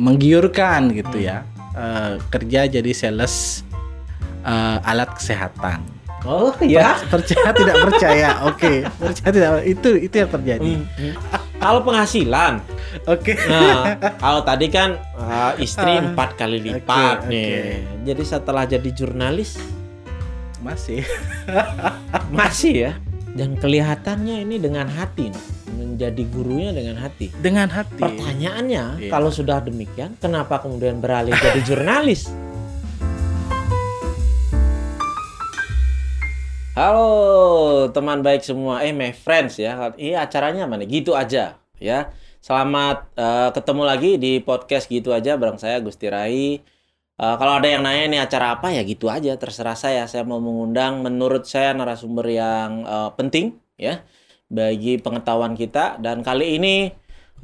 menggiurkan gitu ya uh, kerja jadi sales uh, alat kesehatan. Oh iya. Percaya tidak percaya, oke. Okay. Percaya tidak itu itu yang terjadi. Hmm. hmm. Kalau penghasilan, oke. Okay. Nah, kalau tadi kan uh, istri ah. empat kali lipat okay, nih. Okay. Jadi setelah jadi jurnalis masih masih ya. Dan kelihatannya ini dengan hati menjadi gurunya dengan hati. Dengan hati. Pertanyaannya, iya. kalau sudah demikian, kenapa kemudian beralih jadi jurnalis? Halo teman baik semua, eh my friends ya. Iya acaranya mana? Gitu aja ya. Selamat uh, ketemu lagi di podcast gitu aja bareng saya Gusti Rai. Uh, kalau ada yang nanya nih acara apa ya gitu aja terserah saya. Saya mau mengundang menurut saya narasumber yang uh, penting ya bagi pengetahuan kita dan kali ini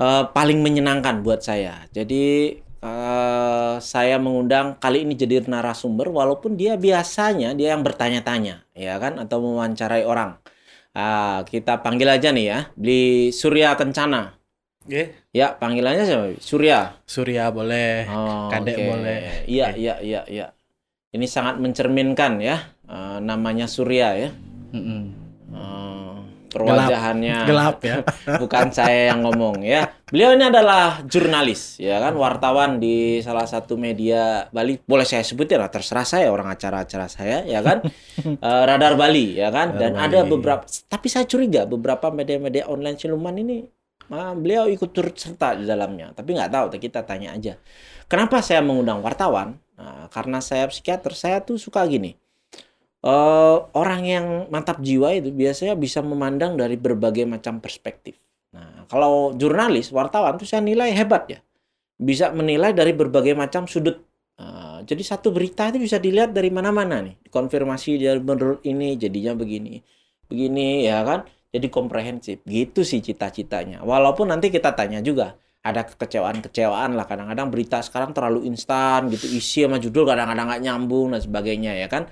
uh, paling menyenangkan buat saya. Jadi uh, saya mengundang kali ini jadi narasumber walaupun dia biasanya dia yang bertanya-tanya ya kan atau mewawancarai orang. Uh, kita panggil aja nih ya, beli Surya Kencana. Yeah. Ya, panggilannya siapa? Surya. Surya boleh, oh, Kadek okay. boleh. Iya, okay. iya, iya, iya. Ini sangat mencerminkan ya, uh, namanya Surya ya. Mm -mm perwajahannya gelap, gelap ya bukan saya yang ngomong ya beliau ini adalah jurnalis ya kan wartawan di salah satu media Bali boleh saya sebutin lah terserah saya orang acara-acara saya ya kan uh, Radar Bali ya kan dan Bali. ada beberapa tapi saya curiga beberapa media-media online siluman ini uh, beliau ikut turut serta di dalamnya tapi nggak tahu kita tanya aja kenapa saya mengundang wartawan nah, karena saya psikiater saya tuh suka gini uh, orang yang mantap jiwa itu biasanya bisa memandang dari berbagai macam perspektif. Nah, kalau jurnalis, wartawan itu saya nilai hebat ya. Bisa menilai dari berbagai macam sudut. Uh, jadi satu berita itu bisa dilihat dari mana-mana nih. Konfirmasi dari menurut ini jadinya begini. Begini ya kan. Jadi komprehensif. Gitu sih cita-citanya. Walaupun nanti kita tanya juga ada kekecewaan-kecewaan lah kadang-kadang berita sekarang terlalu instan gitu isi sama judul kadang-kadang nggak nyambung dan sebagainya ya kan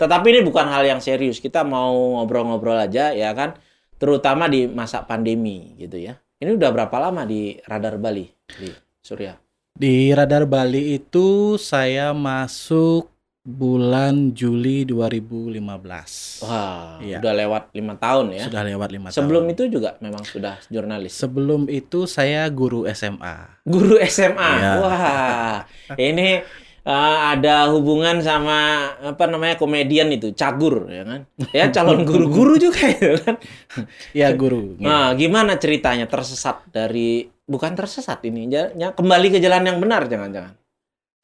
tetapi ini bukan hal yang serius. Kita mau ngobrol-ngobrol aja ya kan. Terutama di masa pandemi gitu ya. Ini udah berapa lama di Radar Bali di Surya? Di Radar Bali itu saya masuk bulan Juli 2015. Wah, ya. udah lewat lima tahun ya? Sudah lewat lima tahun. Sebelum itu juga memang sudah jurnalis. Sebelum itu saya guru SMA. Guru SMA. Ya. Wah, ini uh, ada hubungan sama apa namanya komedian itu cagur ya kan ya calon guru-guru juga ya kan ya guru nah gimana ceritanya tersesat dari bukan tersesat ini ya, kembali ke jalan yang benar jangan-jangan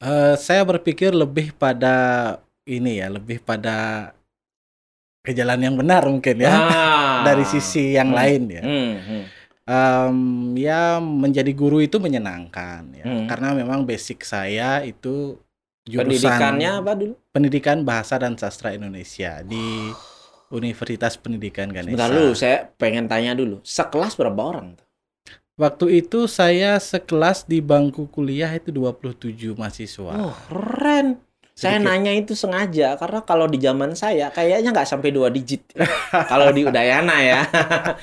uh, saya berpikir lebih pada ini ya lebih pada ke jalan yang benar mungkin ya ah. dari sisi yang hmm. lain ya hmm. Um, ya menjadi guru itu menyenangkan ya hmm. karena memang basic saya itu jurusan pendidikannya apa dulu? Pendidikan Bahasa dan Sastra Indonesia di Universitas Pendidikan Ganesha. Sebentar dulu, saya pengen tanya dulu. Sekelas berapa orang? Waktu itu saya sekelas di bangku kuliah itu 27 mahasiswa. Oh, keren. Saya nanya itu sengaja karena kalau di zaman saya kayaknya nggak sampai dua digit. kalau di Udayana ya.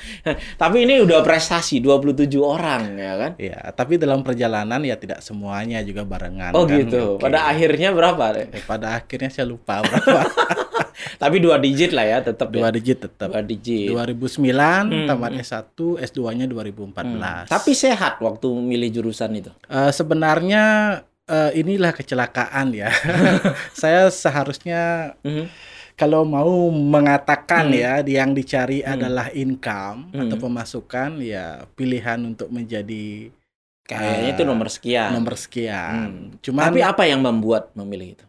tapi ini udah prestasi 27 orang ya kan? Iya, tapi dalam perjalanan ya tidak semuanya juga barengan. Oh kan? gitu. Okay. Pada akhirnya berapa? Eh, pada akhirnya saya lupa berapa. tapi dua digit lah ya tetap dua ya? digit tetap. Dua digit. 2009 hmm. tamat S1, S2-nya 2014. Hmm. Tapi sehat waktu milih jurusan itu. Uh, sebenarnya uh, inilah kecelakaan ya. saya seharusnya mm-hmm. kalau mau mengatakan mm. ya yang dicari mm. adalah income mm. atau pemasukan ya pilihan untuk menjadi kayaknya uh, itu nomor sekian. Nomor sekian. Mm. Cuman Tapi apa yang membuat memilih itu?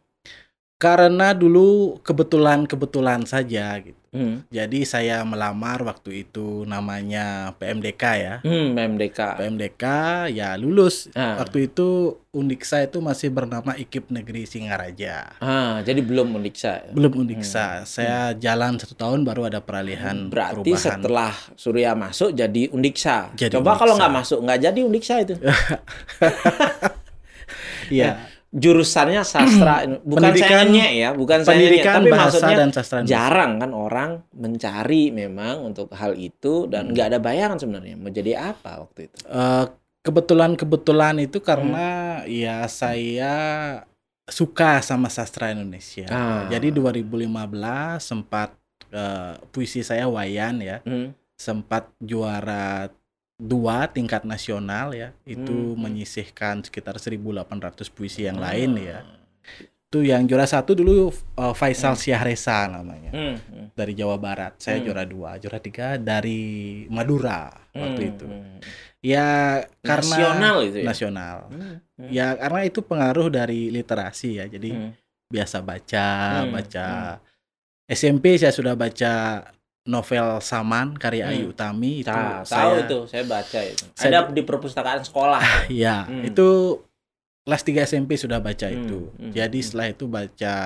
Karena dulu kebetulan-kebetulan saja gitu. Hmm. Jadi saya melamar waktu itu namanya PMDK ya. Hmm, PMDK. PMDK ya lulus. Ah. Waktu itu Undiksa itu masih bernama IKIP Negeri Singaraja. Ah, jadi belum Undiksa. Belum Undiksa. Hmm. Saya hmm. jalan satu tahun baru ada peralihan Berarti perubahan. setelah Surya masuk jadi Undiksa. Jadi Coba kalau nggak masuk nggak jadi Undiksa itu. Iya. Ya jurusannya sastra bukan sayangnya ya bukan pendidikan tapi bahasa maksudnya dan sastra jarang kan orang mencari memang untuk hal itu dan hmm. nggak hmm. ada bayangan sebenarnya mau jadi apa waktu itu uh, kebetulan-kebetulan itu karena hmm. ya saya suka sama sastra Indonesia. Ah. Jadi 2015 sempat uh, puisi saya Wayan ya. Hmm. Sempat juara dua tingkat nasional ya. Itu hmm. menyisihkan sekitar 1800 puisi yang ah. lain ya. Itu yang juara satu dulu uh, Faisal hmm. Syahresa namanya. Hmm. Hmm. Dari Jawa Barat. Saya hmm. juara dua, juara tiga dari Madura hmm. waktu itu. Hmm. Ya karena nasional itu ya. Nasional. Hmm. Hmm. Ya karena itu pengaruh dari literasi ya. Jadi hmm. biasa baca, hmm. baca. Hmm. SMP saya sudah baca novel Saman karya hmm. Ayu Utami itu nah, saya, tahu itu saya baca itu. Saya, Ada di perpustakaan sekolah. ya, hmm. itu kelas 3 SMP sudah baca hmm. itu. Hmm. Jadi hmm. setelah itu baca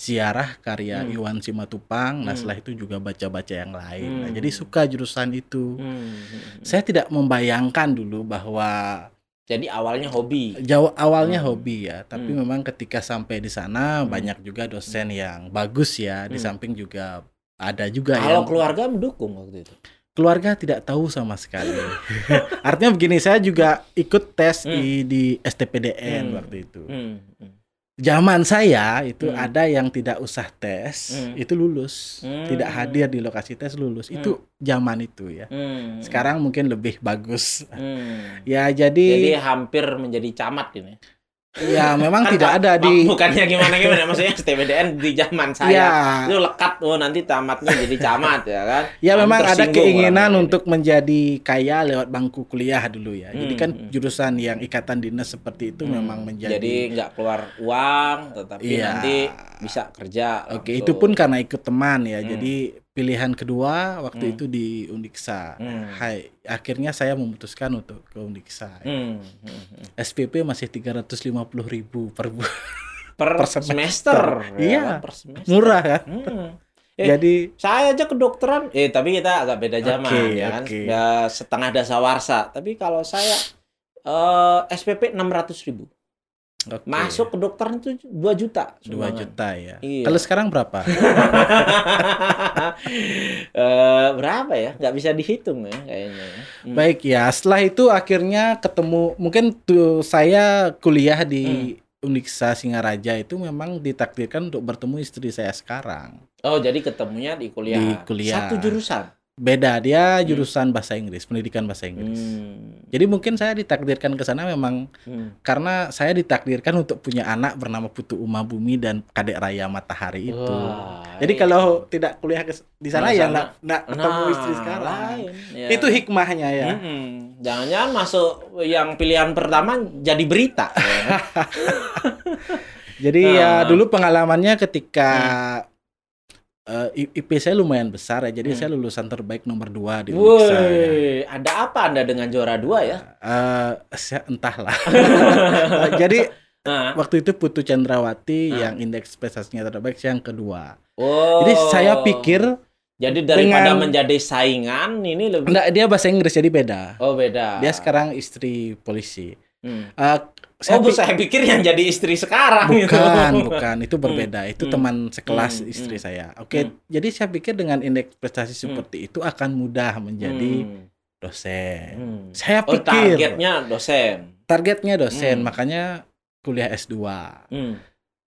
Siarah karya hmm. Iwan Simatupang. Nah, hmm. setelah itu juga baca-baca yang lain. Hmm. Nah, jadi hmm. suka jurusan itu. Hmm. hmm. Saya tidak membayangkan dulu bahwa jadi awalnya hobi. Jauh awalnya hmm. hobi ya, tapi hmm. memang ketika sampai di sana hmm. banyak juga dosen yang bagus ya. Hmm. Di samping juga ada juga Kalau yang keluarga mendukung waktu itu. Keluarga tidak tahu sama sekali. Artinya begini, saya juga ikut tes hmm. di, di STPDN hmm. waktu itu. Hmm. Hmm zaman saya itu hmm. ada yang tidak usah tes hmm. itu lulus hmm. tidak hadir di lokasi tes lulus hmm. itu zaman itu ya hmm. sekarang mungkin lebih bagus hmm. ya jadi jadi hampir menjadi camat ini Ya memang kan tidak ada di bukannya gimana gimana maksudnya STBDN di zaman saya ya. itu lekat oh nanti tamatnya jadi camat ya kan. Ya memang ada keinginan untuk ini. menjadi kaya lewat bangku kuliah dulu ya. Hmm, jadi kan hmm. jurusan yang ikatan dinas seperti itu hmm, memang menjadi Jadi nggak keluar uang tetapi ya. nanti bisa kerja. Oke, itu pun karena ikut teman ya. Hmm. Jadi pilihan kedua waktu hmm. itu di Undiksa. Hmm. Hai, akhirnya saya memutuskan untuk ke Undiksa. Hmm. Hmm. SPP masih tiga ratus lima puluh ribu per per, per semester. semester. Iya, ya, per semester. murah kan. Hmm. Eh, Jadi saya aja kedokteran, eh tapi kita agak beda zaman okay, ya kan, okay. ya setengah dasawarsa. Tapi kalau saya uh, SPP enam ratus ribu. Okay. Masuk ke dokter itu 2 juta. 2 juta ya. Iya. Kalau sekarang berapa? uh, berapa ya? Nggak bisa dihitung ya kayaknya. Ya. Hmm. Baik ya. Setelah itu akhirnya ketemu mungkin tuh saya kuliah di hmm. Uniksa Singaraja itu memang ditakdirkan untuk bertemu istri saya sekarang. Oh, jadi ketemunya di kuliah. Di kuliah. Satu jurusan beda dia hmm. jurusan hmm. bahasa Inggris pendidikan bahasa Inggris hmm. jadi mungkin saya ditakdirkan ke sana memang hmm. karena saya ditakdirkan untuk punya anak bernama Putu Uma Bumi dan Kadek Raya Matahari itu Wah, jadi iya. kalau tidak kuliah ke, di sana nah, ya nak nak ketemu nah, istri sekarang ya. itu hikmahnya ya hmm. jangan-jangan masuk yang pilihan pertama jadi berita ya. jadi nah. ya dulu pengalamannya ketika hmm uh, eh, IP saya lumayan besar ya, jadi hmm. saya lulusan terbaik nomor dua di Woi, ya. ada apa anda dengan juara dua ya? Uh, saya entahlah. uh, jadi uh. waktu itu Putu Chandrawati uh. yang indeks prestasinya terbaik, saya yang kedua. Oh. Jadi saya pikir jadi daripada dengan, menjadi saingan ini lebih Enggak, dia bahasa Inggris jadi beda. Oh, beda. Dia sekarang istri polisi. Hmm. Uh, saya oh, saya pikir yang jadi istri sekarang bukan, itu. bukan, itu berbeda. Itu hmm. teman sekelas hmm. istri hmm. saya. Oke, hmm. jadi saya pikir dengan indeks prestasi hmm. seperti itu akan mudah menjadi hmm. dosen. Hmm. Saya oh, pikir targetnya dosen. Targetnya dosen, hmm. makanya kuliah S2. Hmm.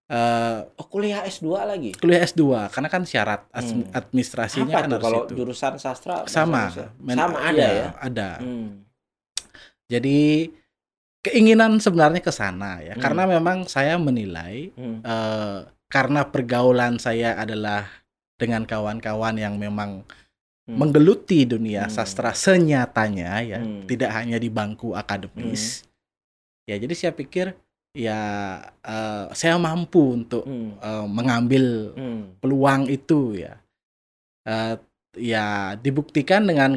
Uh, oh kuliah S2 lagi? Kuliah S2 karena kan syarat hmm. administrasinya Apa kan harus kalau itu. jurusan sastra sama. sama ada ya? ya? Ada. Hmm. Jadi keinginan sebenarnya ke sana ya hmm. karena memang saya menilai hmm. uh, karena pergaulan saya adalah dengan kawan-kawan yang memang hmm. menggeluti dunia hmm. sastra senyatanya ya hmm. tidak hanya di bangku akademis hmm. ya jadi saya pikir ya uh, saya mampu untuk hmm. uh, mengambil hmm. peluang itu ya uh, ya dibuktikan dengan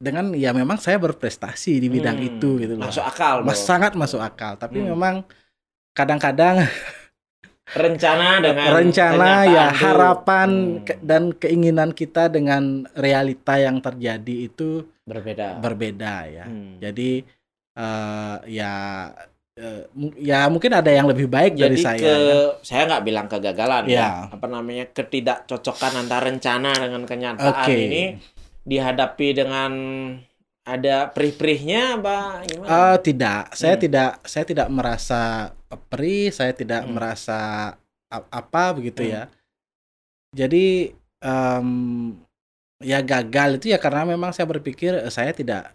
dengan ya memang saya berprestasi di bidang hmm, itu gitu loh. Masuk akal. Mas, sangat masuk akal, tapi hmm. memang kadang-kadang rencana dengan rencana ya harapan hmm. ke, dan keinginan kita dengan realita yang terjadi itu berbeda. Berbeda ya. Hmm. Jadi uh, ya uh, ya mungkin ada yang lebih baik Jadi dari saya. Ke, kan? Saya nggak bilang kegagalan ya. ya. Apa namanya ketidakcocokan antara rencana dengan kenyataan okay. ini dihadapi dengan ada perih-perihnya apa gimana? Uh, tidak, saya hmm. tidak saya tidak merasa perih, saya tidak hmm. merasa apa begitu hmm. ya. Jadi um, ya gagal itu ya karena memang saya berpikir eh, saya tidak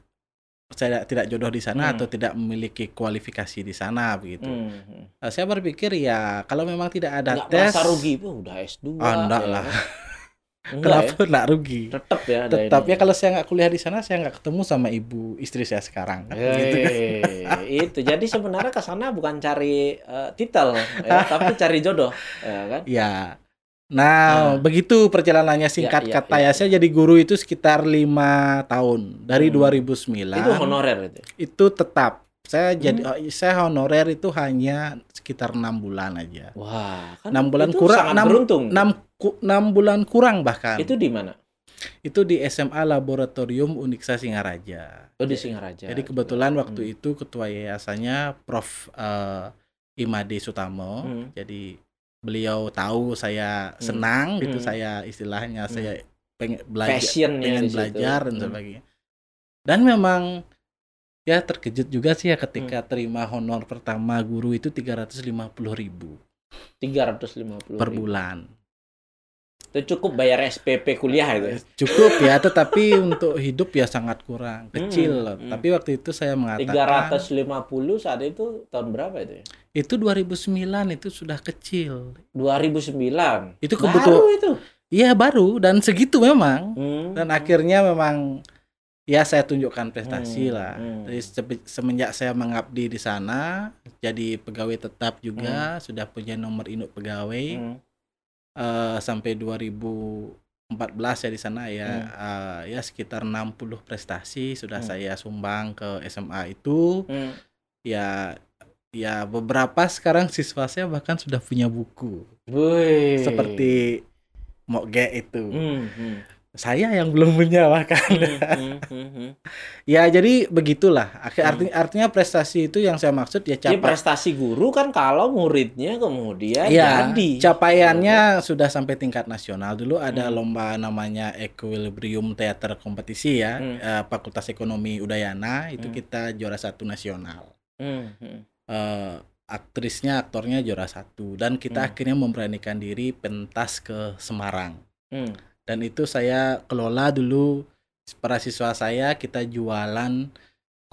saya tidak jodoh di sana hmm. atau tidak memiliki kualifikasi di sana begitu. Hmm. Uh, saya berpikir ya kalau memang tidak ada Nggak tes. rugi, udah S2. Oh, enggak ya. lah. Enggak Kenapa ya? rugi? Tetap ya. Tetap ya kalau saya nggak kuliah di sana saya nggak ketemu sama ibu istri saya sekarang. Kan? gitu. itu jadi sebenarnya ke sana bukan cari uh, titel, ya, tapi cari jodoh, ya kan? Ya. Nah, nah, begitu perjalanannya singkat ya, ya, kata ya, ya. Saya jadi guru itu sekitar lima tahun dari hmm. 2009. Itu honorer itu. Itu tetap. Saya hmm. jadi oh, saya honorer itu hanya sekitar enam bulan aja. Wah, kan enam bulan kurang. Enam beruntung. Enam enam bulan kurang bahkan. Itu di mana? Itu di SMA Laboratorium Uniksa Singaraja. Oh di Singaraja. Jadi kebetulan waktu hmm. itu ketua yayasannya Prof uh, Imade Sutamo. Hmm. Jadi beliau tahu saya hmm. senang gitu, hmm. gitu saya istilahnya hmm. saya pengen belajar pengen belajar dan hmm. sebagainya. Dan memang ya terkejut juga sih ya ketika hmm. terima honor pertama guru itu tiga ratus lima puluh ribu. Tiga ratus lima puluh per bulan itu cukup bayar SPP kuliah itu cukup ya tetapi untuk hidup ya sangat kurang kecil hmm, hmm. tapi waktu itu saya mengatakan 350 saat itu tahun berapa itu ya? itu 2009 itu sudah kecil 2009 itu kebetulan baru itu iya baru dan segitu memang hmm, dan hmm. akhirnya memang ya saya tunjukkan prestasi hmm, lah hmm. Jadi semenjak saya mengabdi di sana jadi pegawai tetap juga hmm. sudah punya nomor induk pegawai hmm uh, sampai 2014 ya di sana ya hmm. uh, ya sekitar 60 prestasi sudah hmm. saya sumbang ke SMA itu hmm. ya ya beberapa sekarang siswa saya bahkan sudah punya buku Wih. seperti Mokge itu hmm. Hmm saya yang belum punya bahkan. Hmm, hmm, hmm, hmm. ya jadi begitulah. Arti, hmm. artinya prestasi itu yang saya maksud ya capai. Ya, prestasi guru kan kalau muridnya kemudian ya, jadi. Capaiannya hmm. sudah sampai tingkat nasional. Dulu ada hmm. lomba namanya Equilibrium Theater Kompetisi ya, hmm. uh, Fakultas Ekonomi Udayana itu hmm. kita juara satu nasional. Hmm. Uh, aktrisnya, aktornya juara satu dan kita hmm. akhirnya memberanikan diri pentas ke Semarang. Hmm dan itu saya kelola dulu para siswa saya kita jualan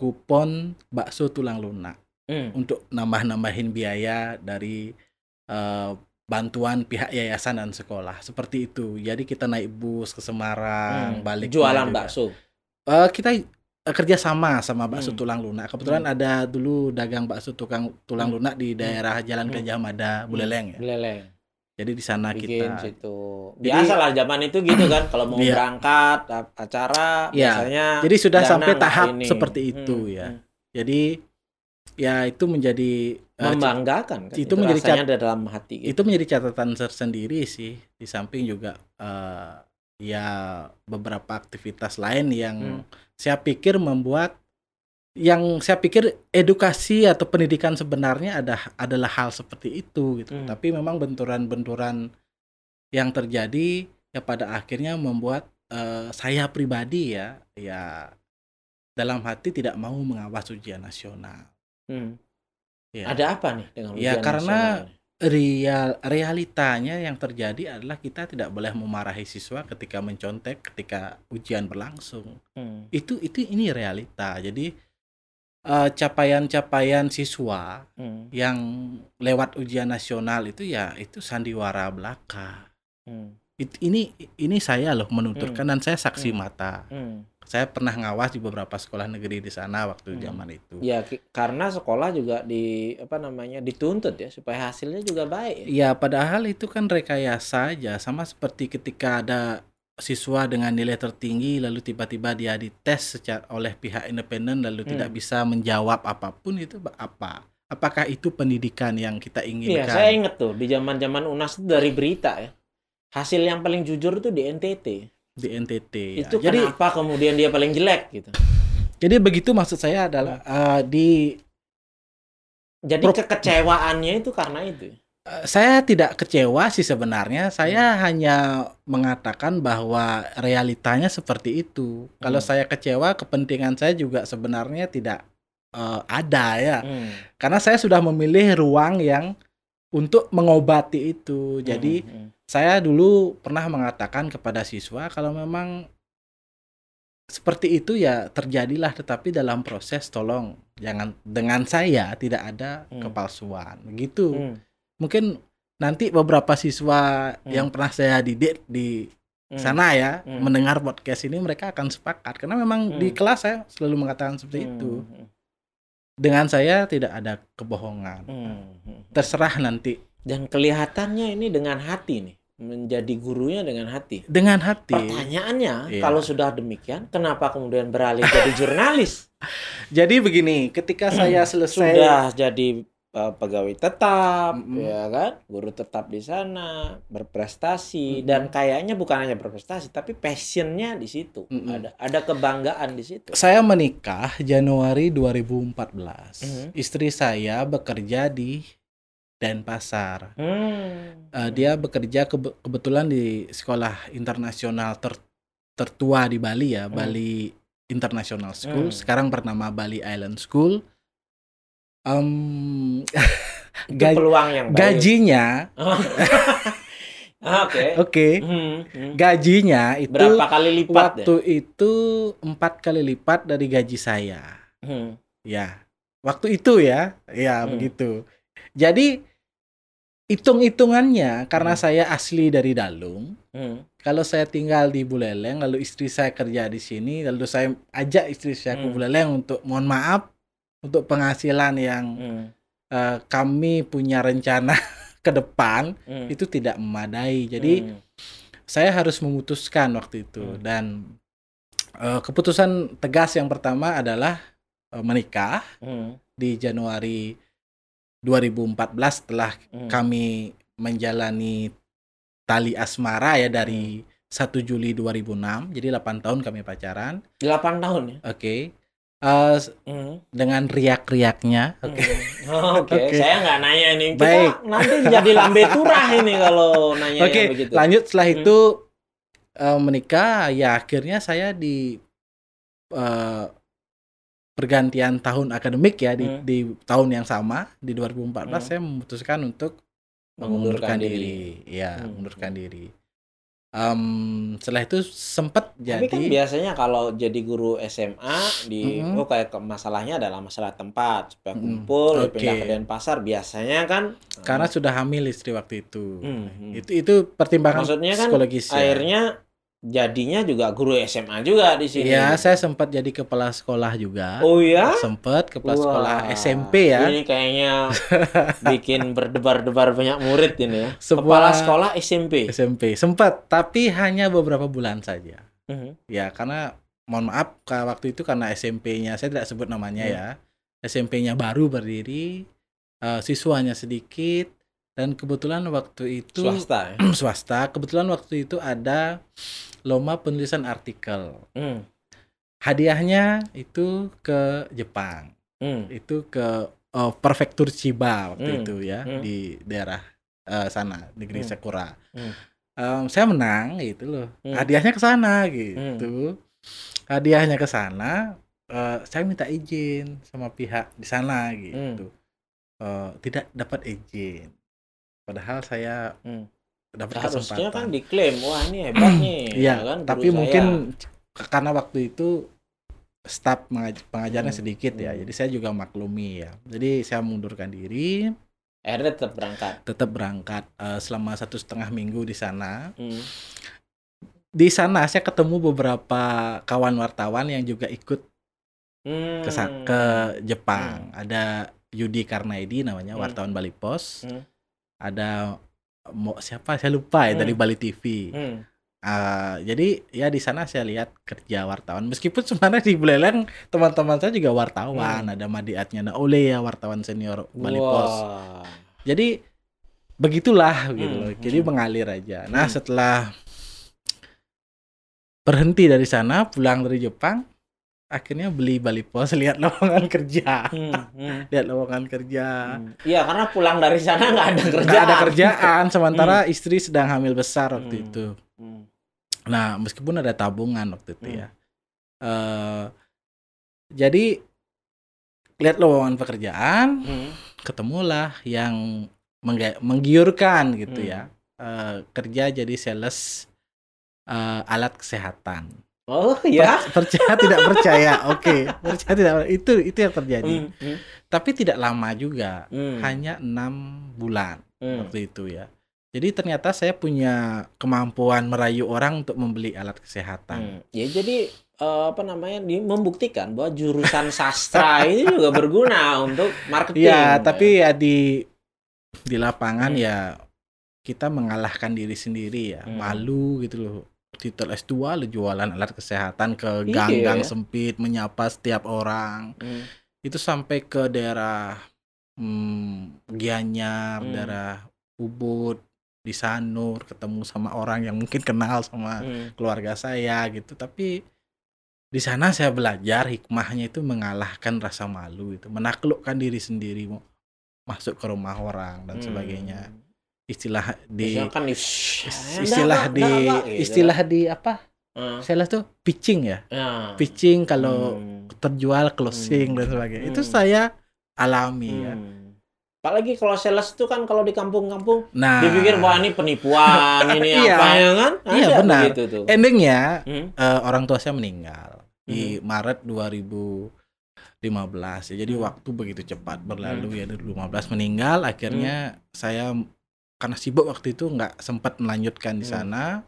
kupon bakso tulang lunak hmm. untuk nambah-nambahin biaya dari uh, bantuan pihak yayasan dan sekolah seperti itu jadi kita naik bus ke Semarang hmm. balik jualan bakso uh, kita uh, kerja sama sama bakso hmm. tulang lunak kebetulan hmm. ada dulu dagang bakso tukang tulang hmm. lunak di daerah Jalan hmm. Gajah Mada Buleleng ya Buleleng jadi di sana kita situ. Biasalah zaman itu gitu kan kalau mau iya. berangkat acara iya. biasanya Jadi sudah sampai tahap ini. seperti itu hmm, ya. Hmm. Jadi ya itu menjadi eh, membanggakan kan. Itu, itu menjadi cat ada dalam hati gitu. Itu menjadi catatan tersendiri sih di samping juga uh, ya beberapa aktivitas lain yang hmm. saya pikir membuat yang saya pikir edukasi atau pendidikan sebenarnya ada adalah hal seperti itu gitu. Hmm. Tapi memang benturan-benturan yang terjadi ya pada akhirnya membuat uh, saya pribadi ya ya dalam hati tidak mau mengawas ujian nasional. Hmm. Ya. Ada apa nih dengan ya, ujian ya, karena real realitanya yang terjadi adalah kita tidak boleh memarahi siswa ketika mencontek ketika ujian berlangsung. Hmm. Itu itu ini realita. Jadi capaian eh, capaian-capaian siswa hmm. yang lewat ujian nasional itu ya itu sandiwara belaka. Hmm. It, ini ini saya loh menuturkan hmm. dan saya saksi hmm. mata. Hmm. Saya pernah ngawas di beberapa sekolah negeri di sana waktu hmm. zaman itu. Ya karena sekolah juga di apa namanya dituntut ya supaya hasilnya juga baik. Ya, ya padahal itu kan rekayasa saja sama seperti ketika ada siswa dengan nilai tertinggi lalu tiba-tiba dia dites secara oleh pihak independen lalu hmm. tidak bisa menjawab apa pun itu apa? Apakah itu pendidikan yang kita inginkan? Iya, saya ingat tuh di zaman-zaman UNAS itu dari berita ya. Hasil yang paling jujur itu di NTT. Di NTT. Ya. Itu jadi, kenapa kemudian dia paling jelek gitu? Jadi begitu maksud saya adalah uh, di jadi kekecewaannya itu karena itu. Eh, saya tidak kecewa sih sebenarnya. Saya hmm. hanya mengatakan bahwa realitanya seperti itu. Hmm. Kalau saya kecewa, kepentingan saya juga sebenarnya tidak uh, ada ya. Hmm. Karena saya sudah memilih ruang yang untuk mengobati itu. Jadi hmm. Hmm. saya dulu pernah mengatakan kepada siswa kalau memang seperti itu ya terjadilah tetapi dalam proses tolong jangan dengan saya tidak ada hmm. kepalsuan begitu. Hmm mungkin nanti beberapa siswa hmm. yang pernah saya didik di hmm. sana ya hmm. mendengar podcast ini mereka akan sepakat karena memang hmm. di kelas saya selalu mengatakan seperti hmm. itu hmm. dengan saya tidak ada kebohongan hmm. hmm. terserah nanti dan kelihatannya ini dengan hati nih menjadi gurunya dengan hati dengan hati pertanyaannya iya. kalau sudah demikian kenapa kemudian beralih jadi jurnalis jadi begini ketika saya selesai sudah jadi uh, pegawai tetap mm -hmm. ya kan guru tetap di sana berprestasi mm -hmm. dan kayaknya bukan hanya berprestasi tapi passionnya di situ mm -hmm. ada ada kebanggaan di situ saya menikah Januari 2014 mm -hmm. istri saya bekerja di Denpasar mm. uh, dia bekerja ke kebetulan di sekolah internasional ter tertua di Bali ya mm. Bali International School mm. sekarang bernama Bali Island School um, gaj peluang yang baik. gajinya oh. Oke. Oke. Hmm, hmm. Gajinya itu berapa kali lipat? Waktu deh? itu empat kali lipat dari gaji saya. Hmm. Ya, waktu itu ya, ya hmm. begitu. Jadi hitung-hitungannya karena hmm. saya asli dari Dalung. Hmm. Kalau saya tinggal di Buleleng, lalu istri saya kerja di sini, lalu saya ajak istri saya hmm. ke Buleleng untuk mohon maaf untuk penghasilan yang hmm. uh, kami punya rencana ke depan hmm. itu tidak memadai. Jadi hmm. saya harus memutuskan waktu itu hmm. dan uh, keputusan tegas yang pertama adalah uh, menikah hmm. di Januari 2014 setelah hmm. kami menjalani tali asmara ya dari hmm. 1 Juli 2006 jadi 8 tahun kami pacaran 8 tahun ya oke okay uh, mm. dengan riak-riaknya. Oke. Okay. Oh, Oke, okay. okay. saya nggak nanya ini. Kita Baik. nanti jadi lambe turah ini kalau nanya Oke, okay. begitu. lanjut setelah mm. itu uh, menikah ya akhirnya saya di uh, pergantian tahun akademik ya di, mm. di tahun yang sama di 2014 mm. saya memutuskan untuk mengundurkan, diri. diri. Ya, mm. mengundurkan diri um, setelah itu sempat jadi tapi kan biasanya kalau jadi guru SMA di mm -hmm. oh kayak masalahnya adalah masalah tempat supaya kumpul mm -hmm. okay. pindah ke Denpasar biasanya kan karena uh, sudah hamil istri waktu itu mm -hmm. itu itu pertimbangan maksudnya kan psikologis ya. akhirnya jadinya juga guru SMA juga di sini. Iya, saya sempat jadi kepala sekolah juga. Oh ya? Sempat kepala Wah, sekolah SMP ya. Ini kayaknya bikin berdebar-debar banyak murid ini ya. Sebuah kepala sekolah SMP. SMP sempat, tapi hanya beberapa bulan saja. Uh mhm. -huh. Ya, karena mohon maaf waktu itu karena SMP-nya saya tidak sebut namanya uh mhm. -huh. ya. SMP-nya baru berdiri, uh, siswanya sedikit dan kebetulan waktu itu swasta ya? swasta kebetulan waktu itu ada lomba penulisan artikel. Hmm. Hadiahnya itu ke Jepang. Hmm. Itu ke uh, prefektur Chiba waktu hmm. itu ya hmm. di daerah uh, sana negeri hmm. Sakura. Hmm. Um, saya menang gitu loh. Hmm. Hadiahnya ke sana gitu. Hmm. Hadiahnya ke sana. Uh, saya minta izin sama pihak di sana gitu. Hmm. Uh, tidak dapat izin. Padahal saya hmm dapat Harusnya kan diklaim, wah ini hebat nih. Iya, ya kan, tapi mungkin karena waktu itu staf pengajarnya hmm. sedikit ya, hmm. jadi saya juga maklumi ya. Jadi saya mundurkan diri. Akhirnya tetap berangkat. Tetap berangkat uh, selama satu setengah minggu di sana. Hmm. Di sana saya ketemu beberapa kawan wartawan yang juga ikut hmm. ke ke Jepang. Hmm. Ada Yudi Karnaidi namanya hmm. wartawan Bali Pos. Hmm. Ada mau siapa saya lupa ya hmm. dari Bali TV. Hmm. Uh, jadi ya di sana saya lihat kerja wartawan meskipun sebenarnya di Buleleng teman-teman saya juga wartawan hmm. ada Madi Atnyana Ole ya wartawan senior Bali wow. Pos jadi begitulah gitu hmm. jadi hmm. mengalir aja nah hmm. setelah berhenti dari sana pulang dari Jepang akhirnya beli Bali Pos lihat lowongan kerja hmm, hmm. lihat lowongan kerja hmm. iya hmm. karena pulang dari sana nggak ada kerjaan nggak ada kerjaan sementara hmm. istri sedang hamil besar waktu hmm. itu hmm. nah meskipun ada tabungan waktu itu hmm. ya uh, jadi lihat lowongan pekerjaan hmm. ketemulah yang menggiurkan gitu hmm. ya uh, kerja jadi sales uh, alat kesehatan Oh ya. percaya tidak percaya. Oke, okay. percaya tidak itu itu yang terjadi. Mm, mm. Tapi tidak lama juga, mm. hanya enam bulan mm. waktu itu ya. Jadi ternyata saya punya kemampuan merayu orang untuk membeli alat kesehatan. Mm. Ya jadi uh, apa namanya di membuktikan bahwa jurusan sastra ini juga berguna untuk marketing. Ya, tapi ya di di lapangan mm. ya kita mengalahkan diri sendiri ya, mm. malu gitu loh titel S2 lu jualan alat kesehatan ke iya, gang-gang iya, sempit menyapa setiap orang hmm. itu sampai ke daerah hmm, Gianyar hmm. daerah Ubud di Sanur ketemu sama orang yang mungkin kenal sama hmm. keluarga saya gitu tapi di sana saya belajar hikmahnya itu mengalahkan rasa malu itu menaklukkan diri sendiri masuk ke rumah orang dan hmm. sebagainya istilah di kan istilah di gitu istilah di apa uh. sales tuh pitching ya uh. pitching kalau hmm. terjual closing hmm. dan sebagainya hmm. itu saya alami ya. hmm. ya apalagi kalau sales itu kan kalau di kampung-kampung nah, dipikir bahwa ini penipuan ini iya, apa ya kan Ada iya benar tuh. endingnya hmm? uh, orang tua saya meninggal hmm. di Maret 2015 ya jadi hmm. waktu begitu cepat berlalu hmm. ya 2015 meninggal akhirnya hmm. saya karena sibuk waktu itu nggak sempat melanjutkan di hmm. sana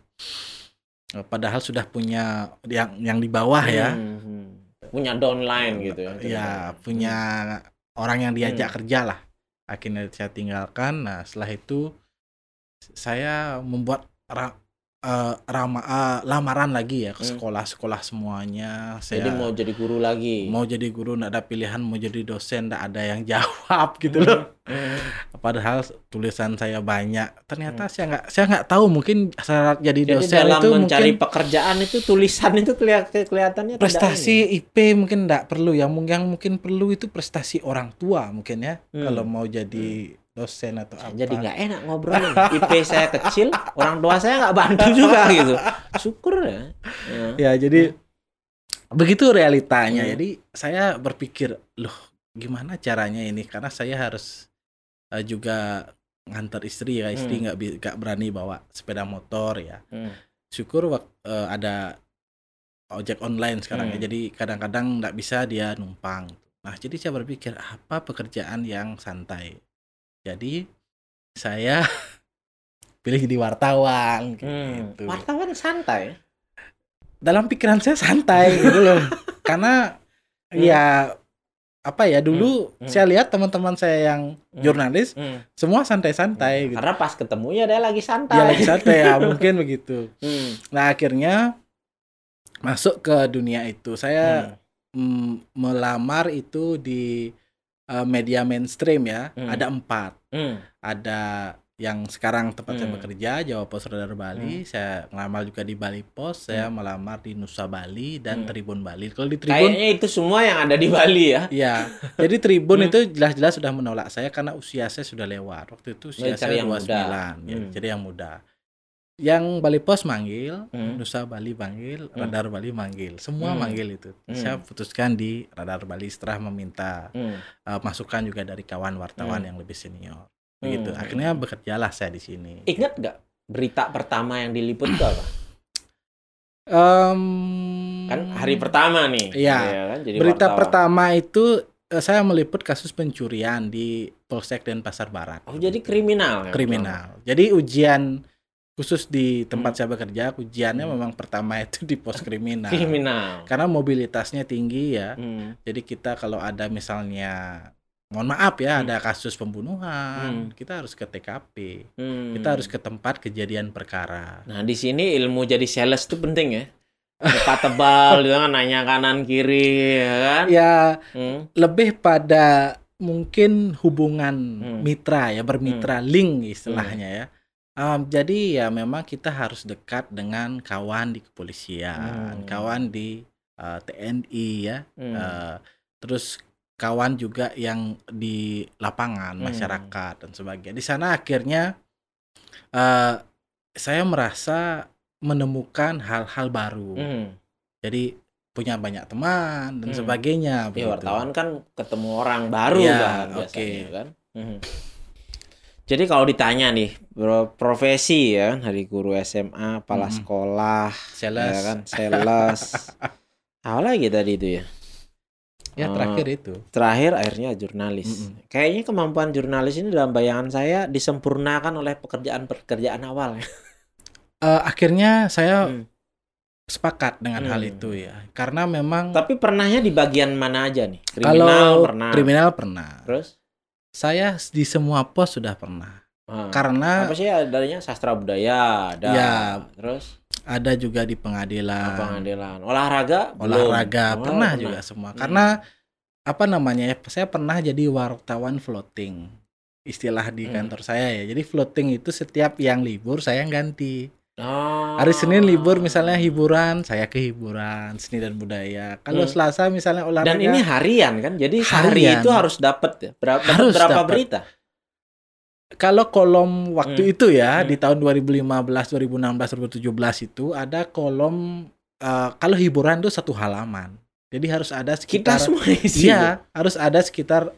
hmm. padahal sudah punya yang yang di bawah ya hmm. hmm. punya downline gitu ya ya punya hmm. orang yang diajak hmm. kerja lah akhirnya saya tinggalkan nah setelah itu saya membuat uh, rama, uh, lamaran lagi ya ke hmm. sekolah-sekolah semuanya. Saya jadi mau jadi guru lagi. Mau jadi guru nggak ada pilihan mau jadi dosen nggak ada yang jawab gitu loh. Hmm. Padahal tulisan saya banyak. Ternyata hmm. saya nggak saya nggak tahu mungkin syarat jadi, jadi dosen dalam itu mencari mungkin pekerjaan itu tulisan itu kelihatan kelihatannya prestasi IP mungkin nggak perlu yang yang mungkin perlu itu prestasi orang tua mungkin ya hmm. kalau mau jadi hmm dosen atau apa. Jadi nggak enak ngobrol. IP saya kecil, orang tua saya nggak bantu juga gitu. Syukur ya. Ya, ya jadi begitu realitanya. Hmm. Jadi saya berpikir, loh gimana caranya ini? Karena saya harus uh, juga ngantar istri ya. Istri nggak hmm. nggak berani bawa sepeda motor ya. Hmm. Syukur uh, ada ojek online sekarang ya. hmm. ya. Jadi kadang-kadang nggak bisa dia numpang. Nah, jadi saya berpikir apa pekerjaan yang santai jadi saya pilih jadi wartawan hmm. gitu. Wartawan santai. Dalam pikiran saya santai gitu loh. Karena hmm. ya apa ya dulu hmm. Hmm. saya lihat teman-teman saya yang hmm. jurnalis hmm. semua santai-santai hmm. gitu. Karena pas ketemu ya dia lagi santai. Ya lagi santai ya mungkin begitu. Hmm. Nah akhirnya masuk ke dunia itu saya hmm. melamar itu di uh, media mainstream ya hmm. ada empat hmm. ada yang sekarang tempat hmm. saya bekerja Jawa Pos Radar Bali hmm. saya ngelamar juga di Bali Pos saya hmm. melamar di Nusa Bali dan hmm. Tribun Bali kalau di Tribun kayaknya itu semua yang ada di Bali ya ya jadi Tribun hmm. itu jelas-jelas sudah menolak saya karena usia saya sudah lewat waktu itu usia saya 29 ya, hmm. jadi yang muda yang Bali Pos manggil, hmm. Nusa Bali manggil, hmm. Radar Bali manggil, semua hmm. manggil itu. Hmm. Saya putuskan di Radar Bali setelah meminta hmm. uh, masukan juga dari kawan wartawan hmm. yang lebih senior. Begitu. Hmm. Akhirnya bekerjalah saya di sini. Ingat nggak berita pertama yang diliput itu apa? Um, kan hari pertama nih. Iya. Ya, kan? Jadi berita wartawan. pertama itu uh, saya meliput kasus pencurian di Polsek dan Pasar Barat. Oh, jadi kriminal. Ya, kriminal. Jadi ujian khusus di tempat hmm. saya bekerja ujiannya hmm. memang pertama itu di pos kriminal. kriminal. Karena mobilitasnya tinggi ya. Hmm. Jadi kita kalau ada misalnya mohon maaf ya hmm. ada kasus pembunuhan, hmm. kita harus ke TKP. Hmm. Kita harus ke tempat kejadian perkara. Nah, di sini ilmu jadi sales itu penting ya. Tepat tebal gitu kan nanya kanan kiri ya kan. Ya, hmm. lebih pada mungkin hubungan hmm. mitra ya, bermitra hmm. link istilahnya hmm. ya Um, jadi ya memang kita harus dekat dengan kawan di kepolisian, hmm. kawan di uh, TNI ya, hmm. uh, terus kawan juga yang di lapangan hmm. masyarakat dan sebagainya. Di sana akhirnya uh, saya merasa menemukan hal-hal baru. Hmm. Jadi punya banyak teman dan hmm. sebagainya. Ya, wartawan kan ketemu orang baru ya, kan biasanya okay. kan. Hmm. Jadi kalau ditanya nih profesi ya hari guru SMA, kepala hmm. sekolah, sales, ya kan, sales, apa lagi tadi itu ya? Ya terakhir uh, itu. Terakhir akhirnya jurnalis. Mm -mm. Kayaknya kemampuan jurnalis ini dalam bayangan saya disempurnakan oleh pekerjaan-pekerjaan awal. uh, akhirnya saya mm. sepakat dengan mm. hal itu ya, karena memang. Tapi pernahnya di bagian mana aja nih? Kriminal kalau pernah. Kriminal pernah. Terus? Saya di semua pos sudah pernah. Hmm. Karena apa sih adanya sastra budaya ada. Ya, terus ada juga di pengadilan. Pengadilan. Olahraga? Olahraga belum. pernah, pernah juga semua. Hmm. Karena apa namanya ya? Saya pernah jadi wartawan floating. Istilah di hmm. kantor saya ya. Jadi floating itu setiap yang libur saya ganti. Oh. Hari Senin libur misalnya hiburan, saya ke hiburan, seni dan budaya. Kalau hmm. Selasa misalnya olahraga. Dan ini harian kan? Jadi hari itu harus dapat ya. Berapa, harus berapa dapet. berita? kalau kolom waktu hmm. itu ya hmm. di tahun 2015, 2016, 2017 itu ada kolom uh, kalau hiburan itu satu halaman. Jadi harus ada sekitar kita semua isi. Iya, harus ada sekitar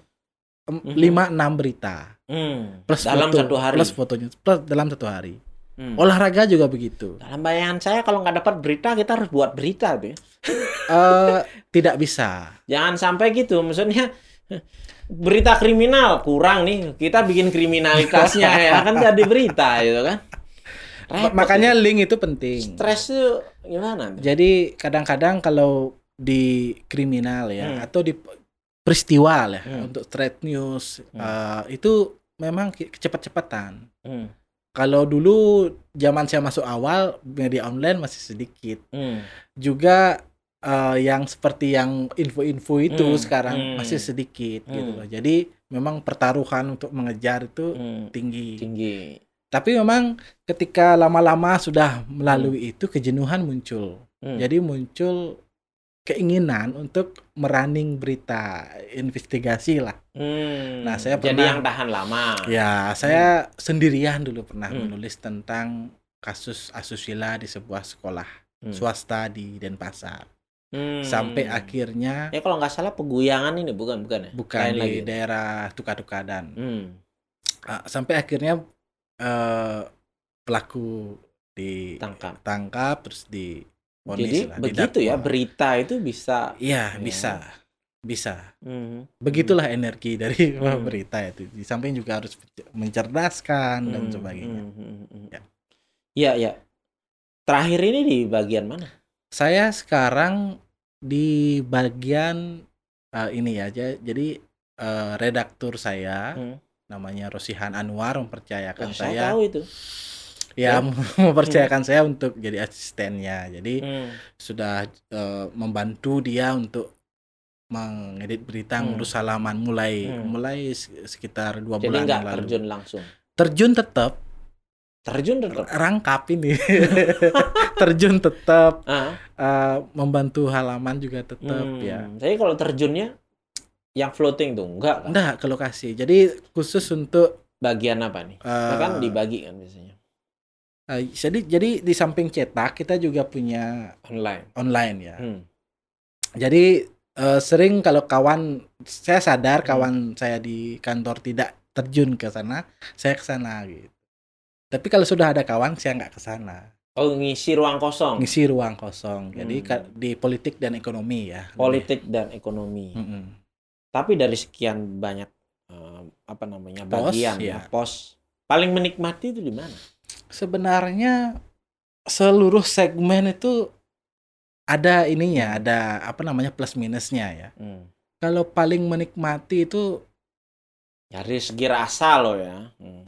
hmm. lima enam berita. Hmm. Plus dalam foto, satu hari. Plus fotonya plus dalam satu hari. Hmm. Olahraga juga begitu. Dalam bayangan saya kalau nggak dapat berita kita harus buat berita tuh. uh, tidak bisa. Jangan sampai gitu. Maksudnya berita kriminal kurang nih kita bikin kriminalitasnya ya kan jadi berita gitu kan Repot makanya ya. link itu penting stres itu gimana jadi kadang-kadang kalau di kriminal ya hmm. atau di peristiwa lah hmm. untuk trade news hmm. uh, itu memang kecepatan-cepatan hmm. Kalau dulu zaman saya masuk awal media online masih sedikit hmm. juga uh, yang seperti yang info-info itu hmm, sekarang hmm, masih sedikit hmm. gitu loh. Jadi memang pertaruhan untuk mengejar itu hmm, tinggi. Tinggi. Tapi memang ketika lama-lama sudah melalui hmm. itu kejenuhan muncul. Hmm. Jadi muncul keinginan untuk meraning berita investigasi lah. Hmm, nah, saya pernah yang tahan lama. Ya, saya hmm. sendirian dulu pernah hmm. menulis tentang kasus asusila di sebuah sekolah hmm. swasta di Denpasar. Hmm. Sampai akhirnya Ya kalau nggak salah peguyangan ini bukan bukan ya? Bukan Lain di lagi. daerah Tukadukadan. Hmm. Uh, sampai akhirnya uh, pelaku ditangkap tangkap terus di Jadi lah, begitu ya berita itu bisa Iya, ya. bisa. Bisa. Hmm. Begitulah hmm. energi dari hmm. berita itu. Di samping juga harus mencerdaskan hmm. dan sebagainya. Hmm. hmm, hmm. Ya. Iya, ya. Terakhir ini di bagian mana? Saya sekarang di bagian uh, ini ya, jadi uh, redaktur saya hmm. namanya Rosihan Anwar mempercayakan oh, saya. Saya tahu itu. Ya, hmm. mempercayakan hmm. saya untuk jadi asistennya. Jadi hmm. sudah uh, membantu dia untuk mengedit berita hmm. ngurus halaman mulai hmm. mulai sekitar dua Jadi bulan lalu. terjun langsung. Terjun tetap terjun tetap rangkap ini terjun tetap uh. uh, membantu halaman juga tetap hmm. ya jadi kalau terjunnya yang floating tuh enggak kan? enggak ke lokasi jadi khusus untuk bagian apa nih uh, kan dibagi kan biasanya uh, jadi jadi di samping cetak kita juga punya online online ya hmm. jadi uh, sering kalau kawan saya sadar hmm. kawan saya di kantor tidak terjun ke sana saya ke sana gitu tapi kalau sudah ada kawan, saya nggak ke sana. Oh, ngisi ruang kosong. Ngisi ruang kosong. Jadi hmm. di politik dan ekonomi ya. Politik dan ekonomi. Hmm. Tapi dari sekian banyak uh, apa namanya pos, bagian ya. ya pos, paling menikmati itu di mana? Sebenarnya seluruh segmen itu ada ininya, ada apa namanya plus minusnya ya. Hmm. Kalau paling menikmati itu dari segi rasa loh ya. Hmm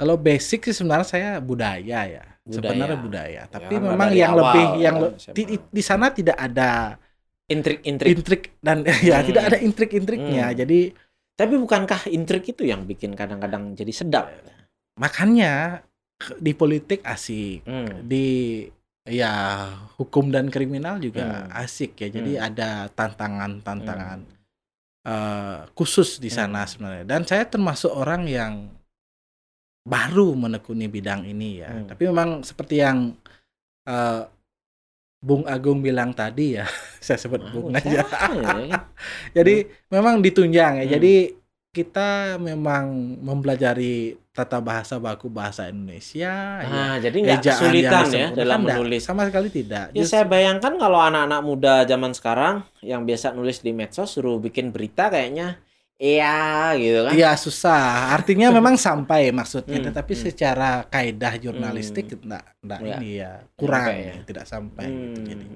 kalau basic sih sebenarnya saya budaya ya. Budaya. Sebenarnya budaya. Ya, Tapi memang yang awal, lebih yang ya, di, di sana tidak ada intrik-intrik intrik dan ya hmm. tidak ada intrik-intriknya. Hmm. Jadi tapi bukankah intrik itu yang bikin kadang-kadang jadi sedap? Makanya di politik asik, hmm. di ya hukum dan kriminal juga hmm. asik ya. Jadi hmm. ada tantangan-tantangan hmm. uh, khusus di sana hmm. sebenarnya. Dan saya termasuk orang yang baru menekuni bidang ini ya. Hmm. Tapi memang seperti yang uh, Bung Agung bilang tadi ya, saya sebut oh, Bung aja. Ya? Jadi hmm. memang ditunjang ya. Hmm. Jadi kita memang mempelajari tata bahasa baku bahasa Indonesia. Nah, ya, jadi nggak kesulitan ya dalam kan menulis. Sama sekali tidak. Ya Just... saya bayangkan kalau anak-anak muda zaman sekarang yang biasa nulis di medsos suruh bikin berita kayaknya Iya gitu kan. Iya susah. Artinya memang sampai maksudnya, hmm, tetapi hmm. secara kaidah jurnalistik hmm. enggak enggak ya. ini ya kurang ya. tidak sampai hmm. gitu jadi.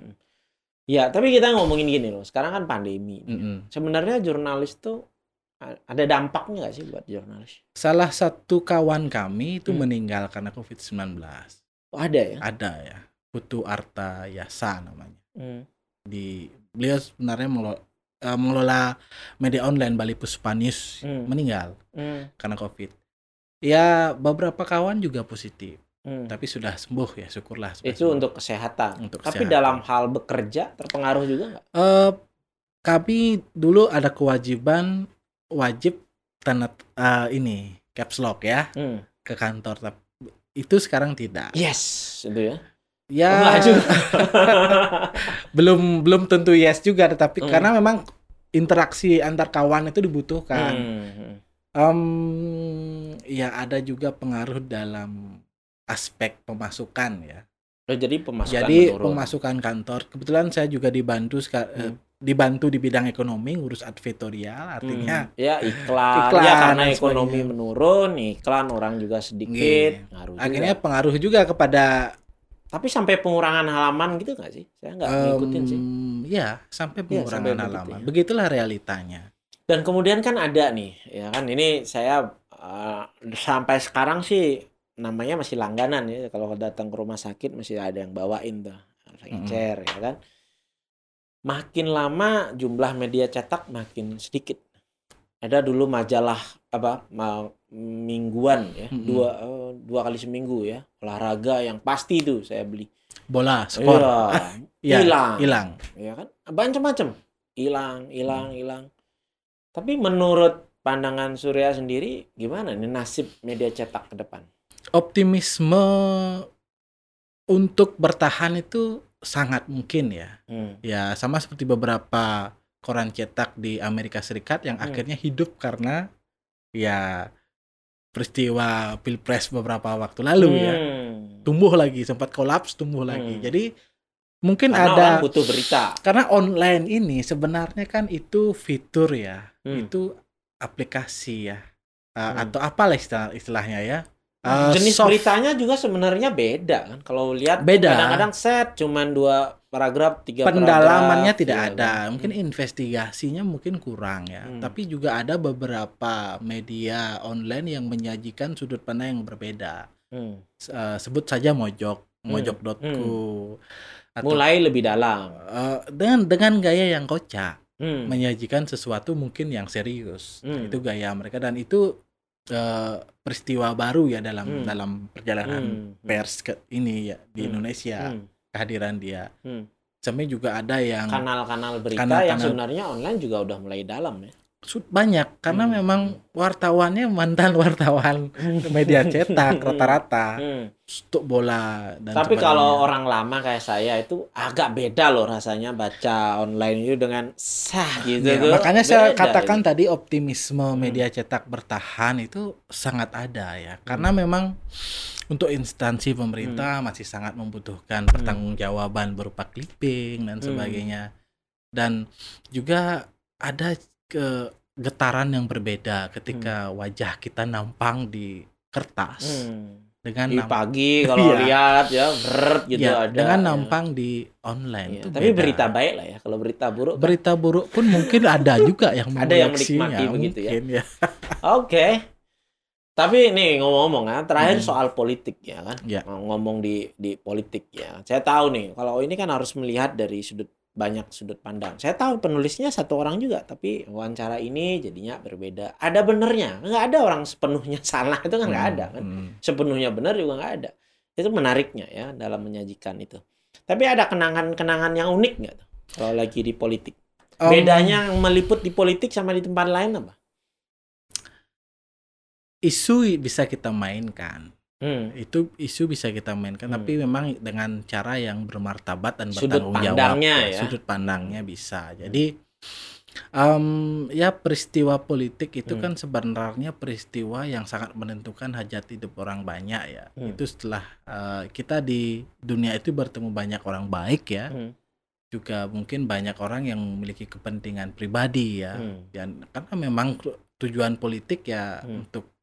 Ya, tapi kita ngomongin gini loh. Sekarang kan pandemi. Hmm. Sebenarnya jurnalis tuh ada dampaknya nggak sih buat jurnalis? Salah satu kawan kami itu hmm. meninggal karena COVID-19. Oh, ada ya? Ada ya. Putu Arta Yasa namanya. Hmm. Di beliau sebenarnya uh, mengelola media online Bali Puspanius hmm. meninggal hmm. karena COVID. Ya beberapa kawan juga positif, hmm. tapi sudah sembuh ya syukurlah. Itu sembuh. untuk kesehatan. Untuk tapi kesehatan. dalam hal bekerja terpengaruh juga nggak? Uh, kami dulu ada kewajiban wajib tanda uh, ini caps lock ya hmm. ke kantor, tapi itu sekarang tidak. Yes, itu ya. Ya, oh, belum belum tentu yes juga, tetapi hmm. karena memang interaksi antar kawan itu dibutuhkan. Hmm. Um, ya ada juga pengaruh dalam aspek pemasukan ya. Oh, jadi pemasukan Jadi menurun. pemasukan kantor. Kebetulan saya juga dibantu eh, hmm. Dibantu di bidang ekonomi ngurus advertorial artinya hmm. ya iklan, iklan ya karena ekonomi menurun iklan orang juga sedikit yeah. akhirnya juga. pengaruh juga kepada tapi sampai pengurangan halaman gitu nggak sih? Saya nggak um, ngikutin sih. Ya, sampai pengurangan ya, sampai halaman. ya. Begitulah realitanya. Dan kemudian kan ada nih, ya kan ini saya uh, sampai sekarang sih namanya masih langganan ya. Kalau datang ke rumah sakit masih ada yang bawain tuh, chair mm -hmm. ya kan. Makin lama jumlah media cetak makin sedikit. Ada dulu majalah apa mingguan ya hmm. dua uh, dua kali seminggu ya olahraga yang pasti itu saya beli. Bola skor. Iya, hilang. hilang. Ya kan? Macam-macam hilang hilang hmm. hilang. Tapi menurut pandangan Surya sendiri gimana nih nasib media cetak ke depan? Optimisme untuk bertahan itu sangat mungkin ya hmm. ya sama seperti beberapa koran cetak di Amerika Serikat yang hmm. akhirnya hidup karena ya peristiwa pilpres beberapa waktu lalu ya. hmm. ya tumbuh lagi sempat kolaps tumbuh hmm. lagi jadi mungkin karena ada butuh berita karena online ini sebenarnya kan itu fitur ya hmm. itu aplikasi ya uh, hmm. atau apalah istilah istilahnya ya uh, jenis soft. beritanya juga sebenarnya beda kan kalau lihat beda kadang-kadang set cuman dua paragraf tiga pendalamannya paragraf, tidak ya, ada kan? mungkin investigasinya mungkin kurang ya hmm. tapi juga ada beberapa media online yang menyajikan sudut pandang yang berbeda hmm. uh, sebut saja mojok hmm. mojok.co hmm. atau, mulai lebih dalam uh, dengan dengan gaya yang kocak hmm. menyajikan sesuatu mungkin yang serius hmm. itu gaya mereka dan itu uh, peristiwa baru ya dalam hmm. dalam perjalanan hmm. pers ke ini ya di hmm. Indonesia hmm kehadiran dia. Hmm. Sampai juga ada yang kanal-kanal berita kanal -kanal, yang sebenarnya online juga udah mulai dalam ya. Banyak karena hmm. memang wartawannya mantan wartawan media cetak hmm. rata-rata hmm. untuk bola dan Tapi kalau orang lama kayak saya itu agak beda loh rasanya baca online itu dengan sah gitu ya, tuh. Makanya saya katakan itu. tadi optimisme hmm. media cetak bertahan itu sangat ada ya. Karena hmm. memang untuk instansi pemerintah hmm. masih sangat membutuhkan hmm. pertanggungjawaban berupa clipping dan hmm. sebagainya. Dan juga ada ke getaran yang berbeda ketika hmm. wajah kita nampang di kertas. Hmm. Dengan di pagi kalau iya. lihat ya beret gitu ya, ada. Dengan ya. nampang di online iya, Tapi beda. berita baik lah ya. Kalau berita buruk Berita kan? buruk pun mungkin ada juga yang ada yang menikmati begitu ya. ya. Oke. Okay. Tapi nih ngomong-ngomong ya, terakhir hmm. soal politik ya kan. Ya. Ngomong di di politik ya. Saya tahu nih, kalau ini kan harus melihat dari sudut banyak sudut pandang. Saya tahu penulisnya satu orang juga, tapi wawancara ini jadinya berbeda. Ada benernya, nggak ada orang sepenuhnya salah itu kan nggak hmm. ada kan. Hmm. Sepenuhnya benar juga nggak ada. Itu menariknya ya dalam menyajikan itu. Tapi ada kenangan-kenangan yang unik nggak kalau lagi di politik? Bedanya um, meliput di politik sama di tempat lain apa? Isu bisa kita mainkan. Hmm. Itu isu bisa kita mainkan, hmm. tapi memang dengan cara yang bermartabat dan bertanggung jawab. Ya, ya. Sudut pandangnya bisa. Jadi Um, ya peristiwa politik itu hmm. kan sebenarnya peristiwa yang sangat menentukan hajat hidup orang banyak ya. Hmm. Itu setelah uh, kita di dunia itu bertemu banyak orang baik ya. Hmm. Juga mungkin banyak orang yang memiliki kepentingan pribadi ya. Hmm. Dan karena memang tujuan politik ya hmm. untuk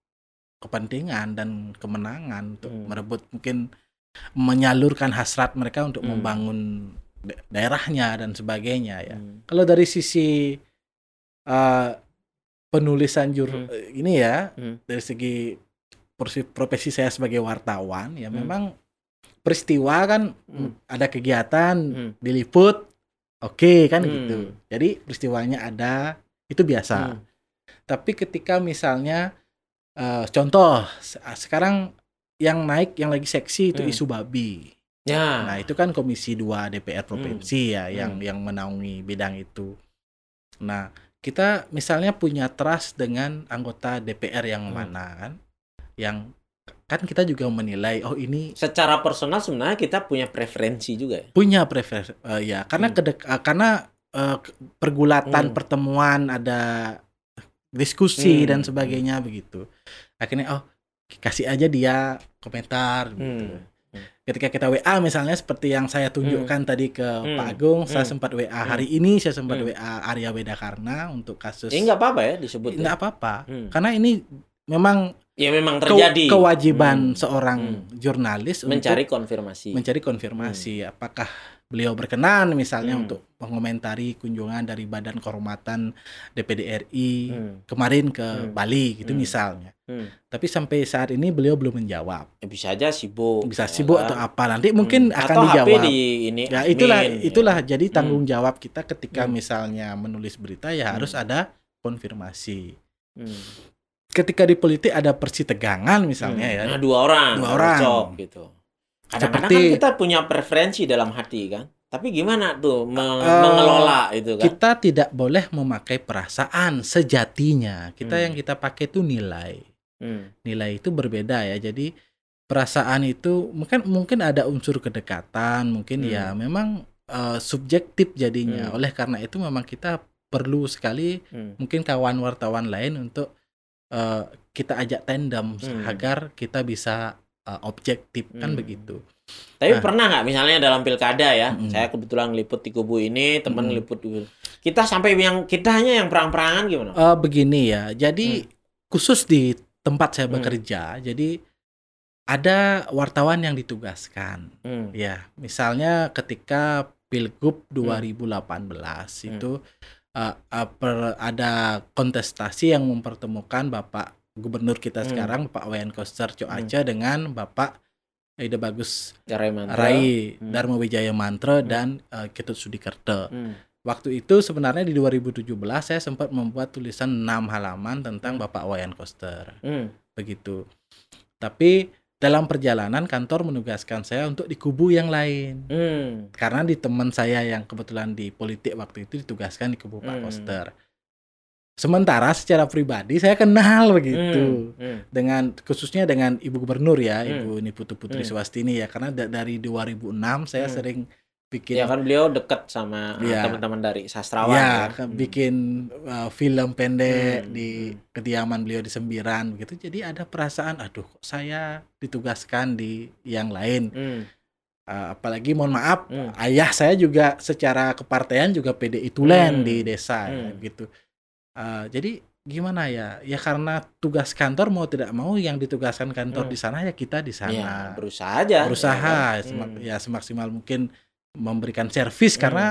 kepentingan dan kemenangan untuk hmm. merebut mungkin menyalurkan hasrat mereka untuk hmm. membangun daerahnya dan sebagainya ya. Hmm. Kalau dari sisi uh, penulisan jur hmm. Eh, ini ya hmm. dari segi profesi saya sebagai wartawan ya hmm. memang peristiwa kan hmm. ada kegiatan hmm. diliput oke okay, kan hmm. gitu. Jadi peristiwanya ada itu biasa. Hmm. Tapi ketika misalnya uh, contoh sekarang yang naik yang lagi seksi itu hmm. isu babi Ya. Nah, itu kan Komisi 2 DPR provinsi hmm. ya yang hmm. yang menaungi bidang itu. Nah, kita misalnya punya trust dengan anggota DPR yang hmm. mana kan? Yang kan kita juga menilai oh ini secara personal sebenarnya kita punya preferensi juga ya. Punya preferensi uh, ya, karena hmm. kedek uh, karena uh, pergulatan hmm. pertemuan ada diskusi hmm. dan sebagainya begitu. Akhirnya oh kasih aja dia komentar gitu. Hmm ketika kita WA misalnya seperti yang saya tunjukkan hmm. tadi ke hmm. Pak Agung, hmm. saya sempat WA hmm. hari ini, saya sempat hmm. WA Arya Beda karena untuk kasus. Ini nggak apa-apa ya disebut. Nggak apa-apa, hmm. karena ini memang ya memang terjadi ke kewajiban hmm. seorang hmm. jurnalis mencari untuk konfirmasi. Mencari konfirmasi, hmm. apakah beliau berkenan misalnya hmm. untuk mengomentari kunjungan dari Badan Kehormatan DPD RI hmm. kemarin ke hmm. Bali gitu hmm. misalnya. Hmm. Tapi sampai saat ini beliau belum menjawab. Ya, bisa aja sibuk. Bisa sibuk atau apa nanti mungkin hmm. akan atau dijawab. HP di ini ya itulah admin, itulah ya. jadi tanggung hmm. jawab kita ketika hmm. misalnya menulis berita ya hmm. harus ada konfirmasi. Hmm. Ketika di politik ada persitegangan misalnya hmm. ya. Nah, dua orang. Dua orang. Cocok, gitu Kadang-kadang kan kita punya preferensi dalam hati kan. Tapi gimana tuh me uh, mengelola itu kan? Kita tidak boleh memakai perasaan sejatinya. Kita hmm. yang kita pakai itu nilai. Hmm. Nilai itu berbeda ya. Jadi perasaan itu mungkin mungkin ada unsur kedekatan, mungkin ya hmm. ya memang uh, subjektif jadinya. Hmm. Oleh karena itu memang kita perlu sekali hmm. mungkin kawan wartawan lain untuk uh, kita ajak tandem hmm. agar kita bisa uh, objektif kan hmm. kan begitu. Tapi nah, pernah nggak misalnya dalam pilkada ya, hmm. saya kebetulan liput di kubu ini, teman hmm. liput di kita sampai yang kita hanya yang perang-perangan gimana? Uh, begini ya, jadi hmm. khusus di tempat saya hmm. bekerja, hmm. jadi ada wartawan yang ditugaskan, hmm. ya misalnya ketika pilgub 2018 hmm. itu uh, uh, per, ada kontestasi yang mempertemukan bapak gubernur kita hmm. sekarang Pak Wayan Koster Coaca hmm. dengan Bapak Ida Bagus Rai, Rai hmm. Dharma Wijaya Mantra hmm. dan uh, Ketut Sudikerto. Hmm. Waktu itu sebenarnya di 2017 saya sempat membuat tulisan 6 halaman tentang hmm. Bapak Wayan Koster. Hmm. Begitu. Tapi dalam perjalanan kantor menugaskan saya untuk di kubu yang lain. Hmm. Karena di teman saya yang kebetulan di politik waktu itu ditugaskan di kubu Pak hmm. Koster. Sementara secara pribadi saya kenal begitu hmm, hmm. dengan khususnya dengan Ibu Gubernur ya, hmm. Ibu Niputu Putri hmm. Swastini ya karena da dari 2006 saya hmm. sering bikin Ya kan beliau dekat sama ya, teman-teman dari sastrawan ya, ya. bikin uh, film pendek hmm. di hmm. kediaman beliau di Sembiran begitu. Jadi ada perasaan aduh saya ditugaskan di yang lain. Hmm. Uh, apalagi mohon maaf hmm. ayah saya juga secara kepartean juga PDI Tulen hmm. di desa hmm. ya, gitu Uh, jadi gimana ya? Ya karena tugas kantor mau tidak mau yang ditugaskan kantor hmm. di sana ya kita di sana. Ya, berusaha aja. Berusaha ya, hmm. ya semaksimal mungkin memberikan servis hmm. karena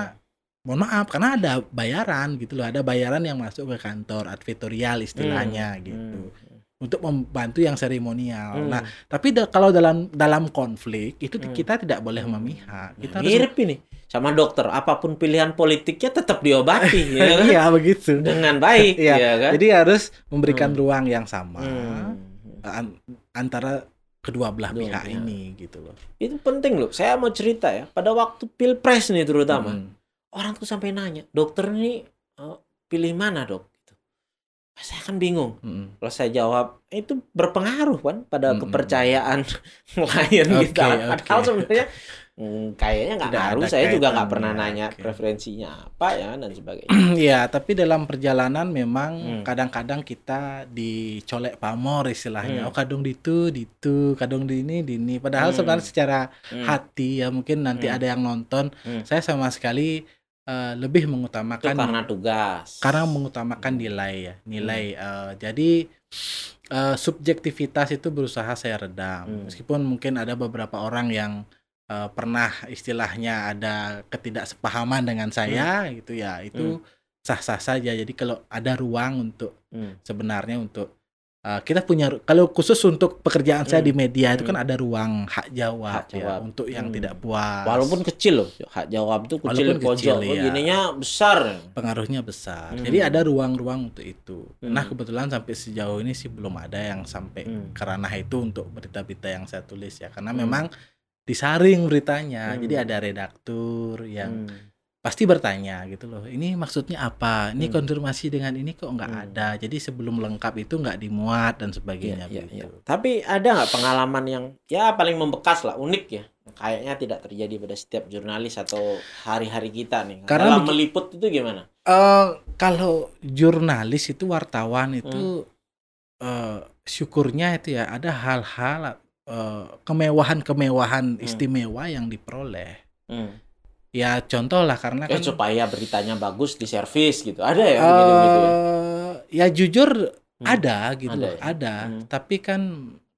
mohon maaf karena ada bayaran gitu loh, ada bayaran yang masuk ke kantor advertorial istilahnya hmm. gitu. Hmm untuk membantu yang seremonial. Hmm. Nah, tapi da kalau dalam dalam konflik itu hmm. kita tidak boleh memihak. Kita nah, mirip ini sama dokter, apa pun pilihan politiknya tetap diobati, ya kan? Iya begitu. Dengan baik, ya, ya kan? Jadi harus memberikan hmm. ruang yang sama hmm. antara kedua belah Duh, pihak ya. ini gitu loh. Itu penting loh. Saya mau cerita ya. Pada waktu pilpres nih terutama, hmm. orang tuh sampai nanya, dokter ini uh, pilih mana dok? Gitu. Saya kan bingung. Hmm. Kalau saya jawab, itu berpengaruh kan pada hmm. kepercayaan klien okay, kita. Okay. Padahal sebenarnya Hmm, kayaknya nggak ngaruh. Saya juga nggak pernah nanya okay. preferensinya apa ya dan sebagainya. ya, tapi dalam perjalanan memang hmm. kadang-kadang hmm. kita dicolek pamor istilahnya. Hmm. Oh, kadung di itu, di itu, kadung di ini, di ini. Padahal hmm. sebenarnya secara hmm. hati ya mungkin nanti hmm. ada yang nonton. Hmm. Saya sama sekali uh, lebih mengutamakan Itu karena tugas. Karena mengutamakan nilai ya, nilai. Hmm. Uh, jadi uh, subjektivitas itu berusaha saya redam. Hmm. Meskipun mungkin ada beberapa orang yang uh, pernah istilahnya ada ketidaksepahaman dengan saya hmm. gitu ya itu hmm. sah-sah saja jadi kalau ada ruang untuk hmm. sebenarnya untuk uh, kita punya kalau khusus untuk pekerjaan hmm. saya di media itu kan hmm. ada ruang hak jawab, hak ya, jawab. Ya, untuk yang hmm. tidak puas walaupun kecil loh hak jawab itu kecil walaupun pojok kecil, ya. ininya besar pengaruhnya besar hmm. jadi ada ruang-ruang untuk itu hmm. nah kebetulan sampai sejauh ini sih belum ada yang sampai hmm. ke ranah itu untuk berita-berita yang saya tulis ya karena hmm. memang disaring beritanya. Hmm. Jadi ada redaktur yang hmm. pasti bertanya gitu loh. Ini maksudnya apa? Ini hmm. konfirmasi dengan ini kok nggak hmm. ada. Jadi sebelum lengkap itu nggak dimuat dan sebagainya ya, ya, Ya. Tapi ada nggak pengalaman yang ya paling membekas lah, unik ya? Kayaknya tidak terjadi pada setiap jurnalis atau hari-hari kita nih. Karena Dalam meliput itu gimana? Uh, kalau jurnalis itu wartawan itu hmm. uh, syukurnya itu ya ada hal-hal kemewahan-kemewahan hmm. istimewa yang diperoleh. Hmm. Ya contoh lah karena eh, kan supaya beritanya bagus di servis gitu. Ada ya uh, gitu ya? Ya jujur hmm. ada gitu ada, ya? ada. Hmm. Tapi kan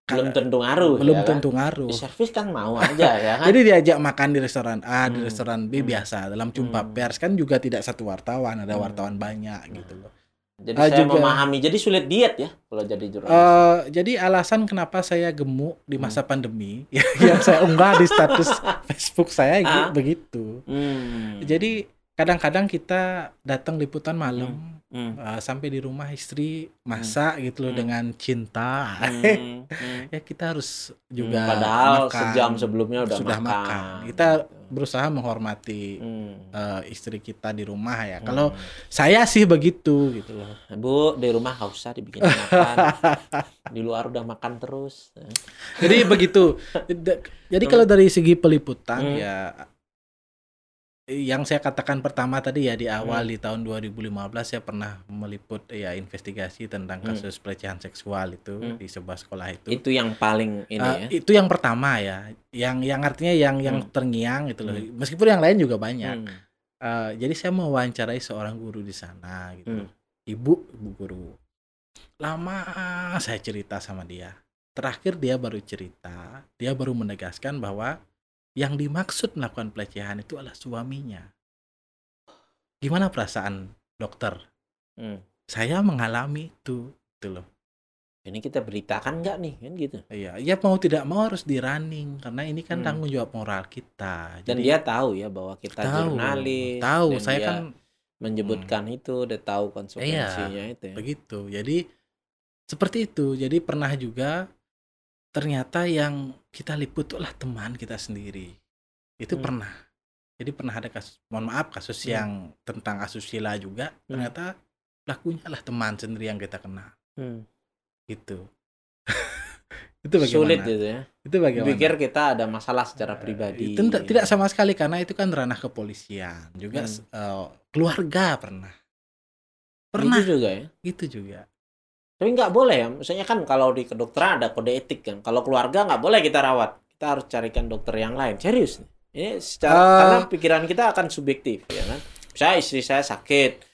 belum tentu ngaruh belum ya tentu kan? ngaruh di servis kan mau aja ya kan jadi diajak makan di restoran A hmm. di restoran B hmm. biasa dalam jumpa hmm. pers kan juga tidak satu wartawan ada hmm. wartawan banyak gitu loh jadi uh, saya juga, memahami. Jadi sulit diet ya kalau jadi jurnalis. Uh, jadi alasan kenapa saya gemuk di masa hmm. pandemi yang saya unggah di status Facebook saya uh. begitu. Hmm. Jadi kadang-kadang kita datang liputan malam hmm hmm. uh, sampai di rumah istri masak hmm. gitu loh hmm. dengan cinta hmm. hmm. ya kita harus juga hmm. padahal makan. sejam sebelumnya udah sudah makan, makan. kita berusaha menghormati hmm. uh, istri kita di rumah ya hmm. kalau saya sih begitu gitu loh bu di rumah gak usah dibikin makan di luar udah makan terus jadi begitu jadi kalau dari segi peliputan hmm. ya yang saya katakan pertama tadi ya di awal hmm. di tahun 2015 saya pernah meliput ya investigasi tentang hmm. kasus hmm. pelecehan seksual itu hmm. di sebuah sekolah itu. Itu yang paling ini uh, ya. Itu yang pertama ya. Yang yang artinya yang yang hmm. terngiang gitu loh. Hmm. Meskipun yang lain juga banyak. Hmm. Uh, jadi saya mau wawancarai seorang guru di sana gitu. Hmm. Ibu, ibu guru. Lama saya cerita sama dia. Terakhir dia baru cerita, dia baru menegaskan bahwa yang dimaksud melakukan pelecehan itu adalah suaminya. Gimana perasaan dokter? Hmm. Saya mengalami itu, itu loh. Ini kita beritakan nggak nih kan gitu? Iya, ya mau tidak mau harus di running karena ini kan hmm. tanggung jawab moral kita. Dan Jadi, dia tahu ya bahwa kita tahu, jurnalis. Tahu, saya kan menyebutkan hmm. itu, dia tahu konsekuensinya iya, itu. Ya. Begitu. Jadi seperti itu. Jadi pernah juga ternyata yang kita liput itulah teman kita sendiri. Itu hmm. pernah. Jadi pernah ada kasus mohon maaf kasus hmm. yang tentang asusila juga hmm. ternyata pelakunya lah teman sendiri yang kita kenal hmm. gitu. Itu bagaimana? Sulit gitu ya. Itu bagaimana? Pikir kita ada masalah secara pribadi. itu tidak sama sekali karena itu kan ranah kepolisian juga hmm. uh, keluarga pernah. Pernah. itu juga ya? Itu juga tapi nggak boleh ya, misalnya kan kalau di kedokteran ada kode etik kan. Kalau keluarga nggak boleh kita rawat, kita harus carikan dokter yang lain. Serius Ini secara uh, karena pikiran kita akan subjektif ya kan. Saya istri saya sakit,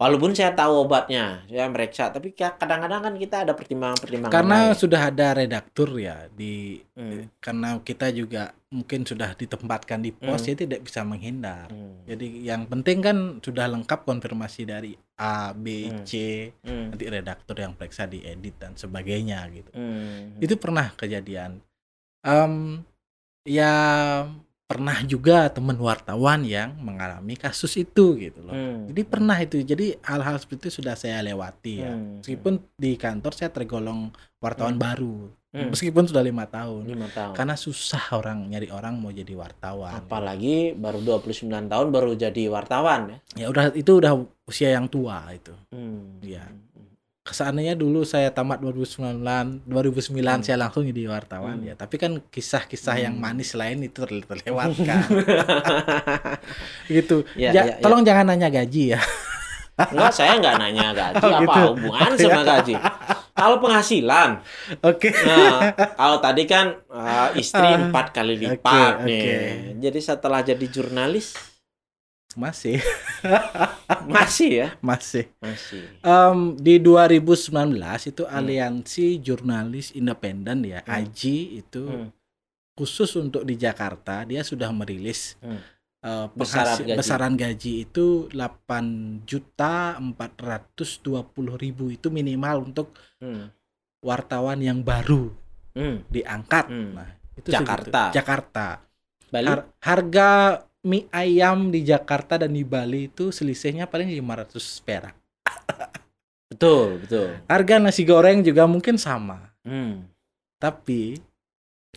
Walaupun saya tahu obatnya, saya meriksa, tapi kadang-kadang kan kita ada pertimbangan-pertimbangan. Karena lain. sudah ada redaktur ya di, hmm. karena kita juga mungkin sudah ditempatkan di pos, hmm. ya tidak bisa menghindar. Hmm. Jadi yang penting kan sudah lengkap konfirmasi dari A, B, hmm. C, hmm. nanti redaktur yang periksa diedit dan sebagainya gitu. Hmm. Itu pernah kejadian. Um, ya pernah juga teman wartawan yang mengalami kasus itu gitu loh. Hmm. Jadi pernah itu. Jadi hal-hal seperti itu sudah saya lewati ya. Hmm. Meskipun di kantor saya tergolong wartawan hmm. baru. Hmm. Meskipun sudah lima tahun. Lima tahun. Karena susah orang nyari orang mau jadi wartawan. Apalagi baru 29 tahun baru jadi wartawan ya. Ya udah itu udah usia yang tua itu. Hmm. Ya kesannya dulu saya tamat 2009 2009 hmm. saya langsung jadi wartawan hmm. ya tapi kan kisah-kisah hmm. yang manis lain itu terlewatkan gitu ya, ja, ya, ya. tolong ya. jangan nanya gaji ya Enggak, saya enggak nanya gaji oh, apa gitu. hubungan sama gaji. Kalau penghasilan. Oke. Okay. Nah, kalau tadi kan uh, istri ah, empat kali lipat okay, nih. Okay. Jadi setelah jadi jurnalis masih. Masih ya? Masih. Masih. Um, di 2019 itu hmm. Aliansi Jurnalis Independen ya, hmm. AJI itu hmm. khusus untuk di Jakarta dia sudah merilis hmm. uh, besaran, gaji. besaran gaji itu 8 juta 420 ribu itu minimal untuk hmm. wartawan yang baru hmm. diangkat. Hmm. Nah, itu Jakarta. Segitu. Jakarta. Bali? Har harga mie ayam di Jakarta dan di Bali itu selisihnya paling 500 perak. betul, betul. Harga nasi goreng juga mungkin sama. Hmm. Tapi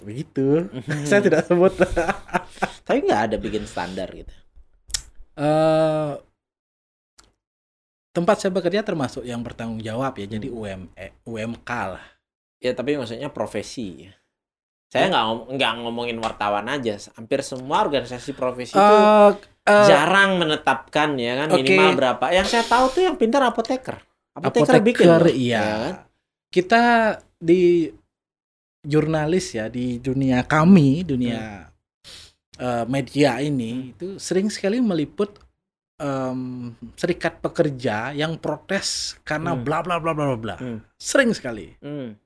begitu. Hmm. Saya tidak sebut. Tapi nggak ada bikin standar gitu. Uh, tempat saya bekerja termasuk yang bertanggung jawab ya, jadi UM, eh, UMK lah. Ya tapi maksudnya profesi. Ya. Saya nggak ngom nggak ngomongin wartawan aja, hampir semua organisasi profesi uh, itu uh, jarang menetapkan ya kan okay. minimal berapa. Yang saya tahu tuh yang pintar apoteker. Apoteker, apoteker bikin. Iya. Ya kan? Kita di jurnalis ya di dunia kami, dunia hmm. uh, media ini hmm. itu sering sekali meliput um, serikat pekerja yang protes karena hmm. bla bla bla bla bla. Hmm. Sering sekali. Hmm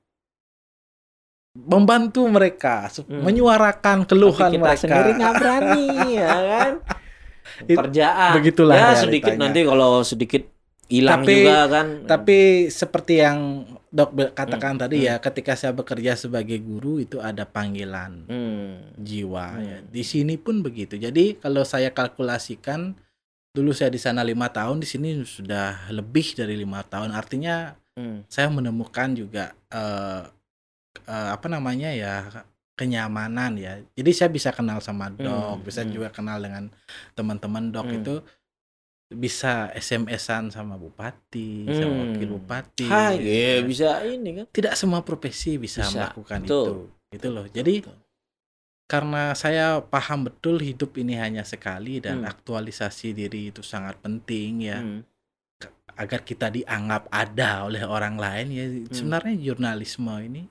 membantu mereka hmm. menyuarakan keluhan Tapi kita mereka sendiri nggak berani ya kan kerjaan begitulah ya sedikit nanti kalau sedikit hilang juga kan tapi seperti yang dok katakan hmm. tadi ya, hmm. ya ketika saya bekerja sebagai guru itu ada panggilan hmm. jiwa hmm. ya di sini pun begitu jadi kalau saya kalkulasikan dulu saya di sana lima tahun di sini sudah lebih dari lima tahun artinya hmm. saya menemukan juga uh, uh, apa namanya ya kenyamanan ya. Jadi saya bisa kenal sama dok, hmm, bisa hmm. juga kenal dengan teman-teman dok hmm. itu bisa SMS-an sama bupati, hmm. sama wakil bupati. Hai, gitu ya, kan. bisa ini kan. Tidak semua profesi bisa, bisa. melakukan betul. itu. Gitu loh. Jadi betul. karena saya paham betul hidup ini hanya sekali dan hmm. aktualisasi diri itu sangat penting ya. Hmm. Agar kita dianggap ada oleh orang lain ya. Hmm. Sebenarnya jurnalisme ini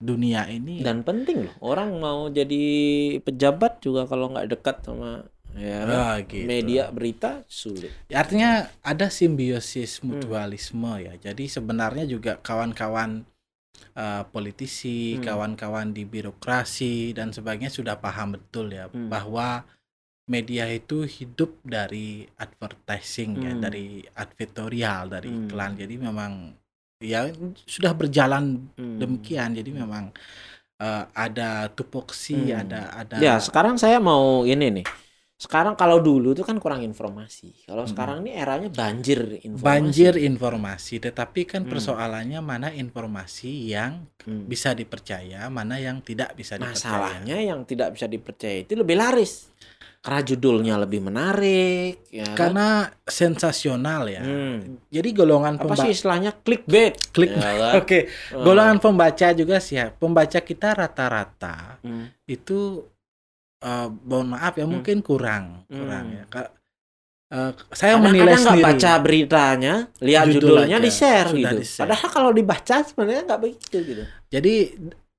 dunia ini dan penting loh orang mau jadi pejabat juga kalau nggak dekat sama ya ah, gitu. media berita sulit ya, artinya ada simbiosis hmm. mutualisme hmm. ya jadi sebenarnya juga kawan-kawan uh, politisi hmm. kawan-kawan di birokrasi dan sebagainya sudah paham betul ya hmm. bahwa media itu hidup dari advertising ya, hmm. ya dari advertorial dari hmm. iklan jadi memang ya sudah berjalan hmm. demikian jadi memang uh, ada tupoksi hmm. ada ada ya sekarang saya mau ini nih sekarang kalau dulu itu kan kurang informasi kalau hmm. sekarang ini eranya banjir informasi banjir informasi tetapi kan hmm. persoalannya mana informasi yang hmm. bisa dipercaya mana yang tidak bisa dipercaya masalahnya yang tidak bisa dipercaya itu lebih laris karena judulnya lebih menarik ya kan? karena sensasional ya hmm. jadi golongan apa sih istilahnya clickbait klik ya kan? oke okay. hmm. golongan pembaca juga sih ya pembaca kita rata-rata hmm. itu uh, mohon maaf ya hmm. mungkin kurang kurang hmm. ya Uh, saya Karena menilai kadang sendiri. baca beritanya, lihat Judul judulnya di share gitu. Di-share. Padahal kalau dibaca sebenarnya nggak begitu gitu. Jadi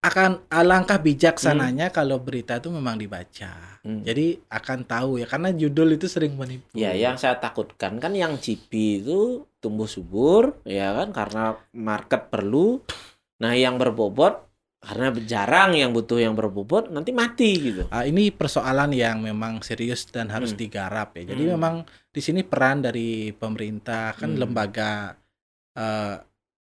akan alangkah bijaksananya hmm. kalau berita itu memang dibaca. Hmm. Jadi akan tahu ya karena judul itu sering menipu. Ya, yang saya takutkan kan yang CP itu tumbuh subur ya kan karena market perlu. Nah, yang berbobot karena jarang yang butuh yang berbobot nanti mati gitu. Uh, ini persoalan yang memang serius dan harus hmm. digarap ya. Jadi hmm. memang di sini peran dari pemerintah kan hmm. lembaga uh,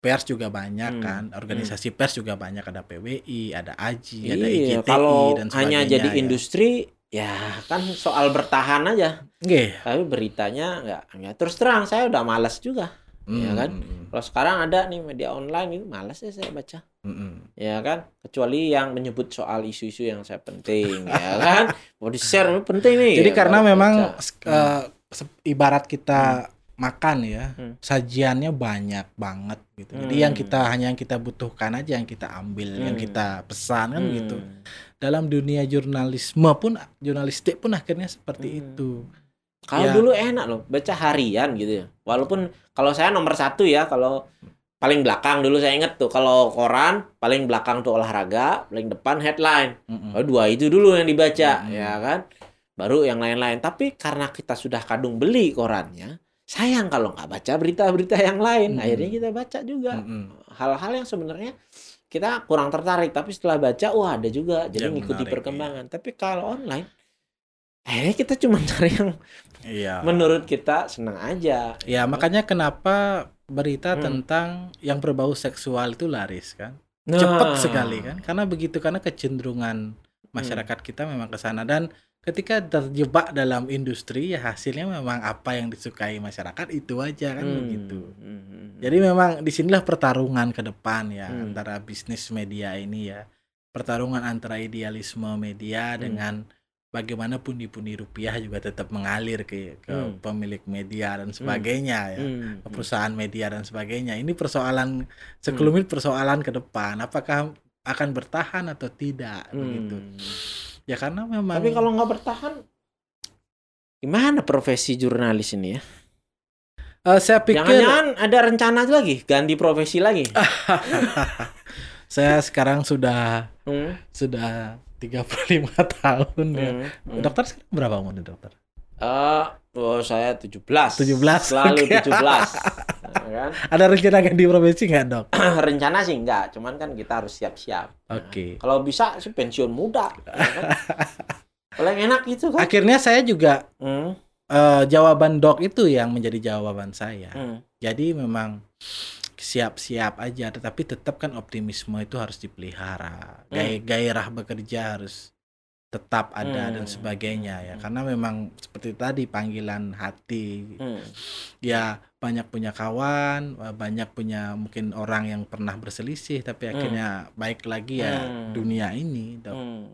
pers juga banyak hmm. kan, organisasi hmm. pers juga banyak ada PWI, ada AJI, iya, ada IGTI kalau dan sebagainya. hanya jadi ya. industri ya kan soal bertahan aja. Okay. Tapi beritanya nggak, ya terus terang saya udah malas juga. Hmm. Ya kan? Kalau sekarang ada nih media online itu malas ya saya baca. Hmm. Ya kan? Kecuali yang menyebut soal isu-isu yang saya penting, ya kan? Mau di-share penting nih. Jadi ya, karena memang uh, ibarat kita hmm makan ya hmm. sajiannya banyak banget gitu jadi yang hmm. kita hanya yang kita butuhkan aja yang kita ambil hmm. yang kita pesan kan hmm. gitu dalam dunia jurnalisme pun jurnalistik pun akhirnya seperti hmm. itu kalau ya. dulu enak loh baca harian gitu ya walaupun kalau saya nomor satu ya kalau paling belakang dulu saya inget tuh kalau koran paling belakang tuh olahraga paling depan headline mm oh, dua itu dulu yang dibaca mm ya kan baru yang lain-lain tapi karena kita sudah kadung beli korannya sayang kalau nggak baca berita-berita yang lain hmm. akhirnya kita baca juga hal-hal yang sebenarnya kita kurang tertarik tapi setelah baca wah ada juga jadi yang ngikuti menarik, perkembangan iya. tapi kalau online akhirnya kita cuma cari yang iya. menurut kita senang aja ya makanya kenapa berita hmm. tentang yang berbau seksual itu laris kan nah. cepat sekali kan karena begitu karena kecenderungan masyarakat hmm. kita memang ke sana dan ketika terjebak dalam industri ya hasilnya memang apa yang disukai masyarakat itu aja kan hmm. begitu. Hmm, hmm. Jadi memang di sinilah pertarungan ke depan ya hmm. antara bisnis media ini ya pertarungan antara idealisme media hmm. dengan bagaimana pundi-pundi rupiah juga tetap mengalir ke ke hmm. pemilik media dan sebagainya hmm. ya hmm. perusahaan media dan sebagainya. Ini persoalan sekelumit hmm. persoalan ke depan apakah akan bertahan atau tidak hmm. begitu. Ya karena memang. Tapi kalau nggak bertahan, gimana profesi jurnalis ini ya? Uh, saya pikir. Jangan-jangan ada rencana lagi ganti profesi lagi. saya sekarang sudah hmm? sudah 35 tahun ya. Hmm. Hmm. Dokter sekarang berapa umur dokter? Uh, oh saya 17. 17. Selalu okay. 17. kan? Ada rencana ganti profesi nggak dok? rencana sih nggak, cuman kan kita harus siap-siap. Oke. Okay. Nah, kalau bisa sih pensiun muda. ya kan? Paling enak gitu kan. Akhirnya saya juga hmm. uh, jawaban dok itu yang menjadi jawaban saya. Hmm. Jadi memang siap-siap aja, tetapi tetap kan optimisme itu harus dipelihara. Hmm. Gairah bekerja harus tetap ada hmm. dan sebagainya ya hmm. karena memang seperti tadi panggilan hati hmm. ya banyak punya kawan banyak punya mungkin orang yang pernah berselisih tapi hmm. akhirnya baik lagi ya hmm. dunia ini dok. Hmm.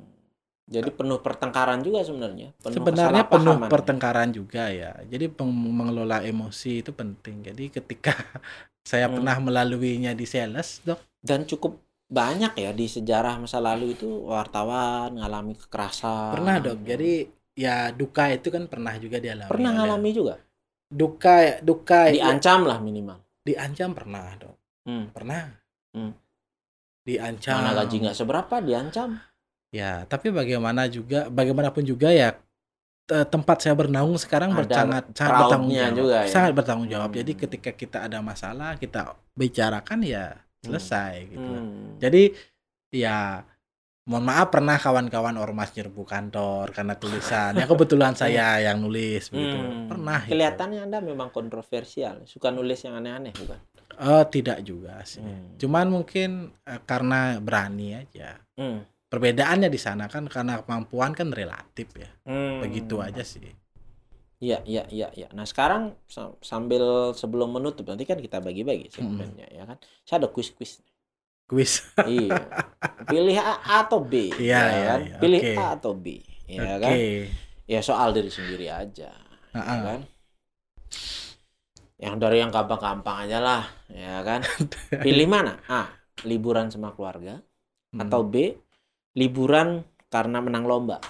jadi penuh pertengkaran juga sebenarnya penuh sebenarnya penuh pertengkaran juga ya jadi mengelola emosi itu penting jadi ketika saya hmm. pernah melaluinya di sales dok dan cukup banyak ya di sejarah masa lalu itu wartawan ngalami kekerasan. Pernah dok. Jadi ya duka itu kan pernah juga dialami. Pernah ngalami juga. Duka duka. Diancam ya, lah minimal. Diancam pernah dok. Hmm. Pernah. Hmm. Diancam. Mana gaji nggak seberapa diancam. Ya tapi bagaimana juga bagaimanapun juga ya tempat saya bernaung sekarang sangat sangat bertanggung jawab. Juga, ya? Sangat bertanggung jawab. Hmm. Jadi ketika kita ada masalah kita bicarakan ya selesai hmm. gitu. Hmm. Jadi ya mohon maaf pernah kawan-kawan ormas nyerbu kantor karena tulisan. ya kebetulan saya yang nulis begitu. Hmm. Pernah. Gitu. Kelihatannya gitu. Anda memang kontroversial, suka nulis yang aneh-aneh bukan? Oh, tidak juga sih. Hmm. Cuman mungkin uh, karena berani aja. Hmm. Perbedaannya di sana kan karena kemampuan kan relatif ya. Hmm. Begitu aja sih. Iya, iya, iya, iya. Nah, sekarang sambil sebelum menutup nanti kan kita bagi-bagi segmennya hmm. ya kan. Saya ada kuis-kuis. Kuis. iya. Pilih A atau B. Iya, ya iya, kan? Iya, Pilih okay. A atau B. Ya okay. kan? Ya soal diri sendiri aja. Uh -uh. Ya kan? Yang dari yang gampang-gampang aja lah, ya kan? Pilih mana? A. Liburan sama keluarga hmm. atau B. Liburan karena menang lomba.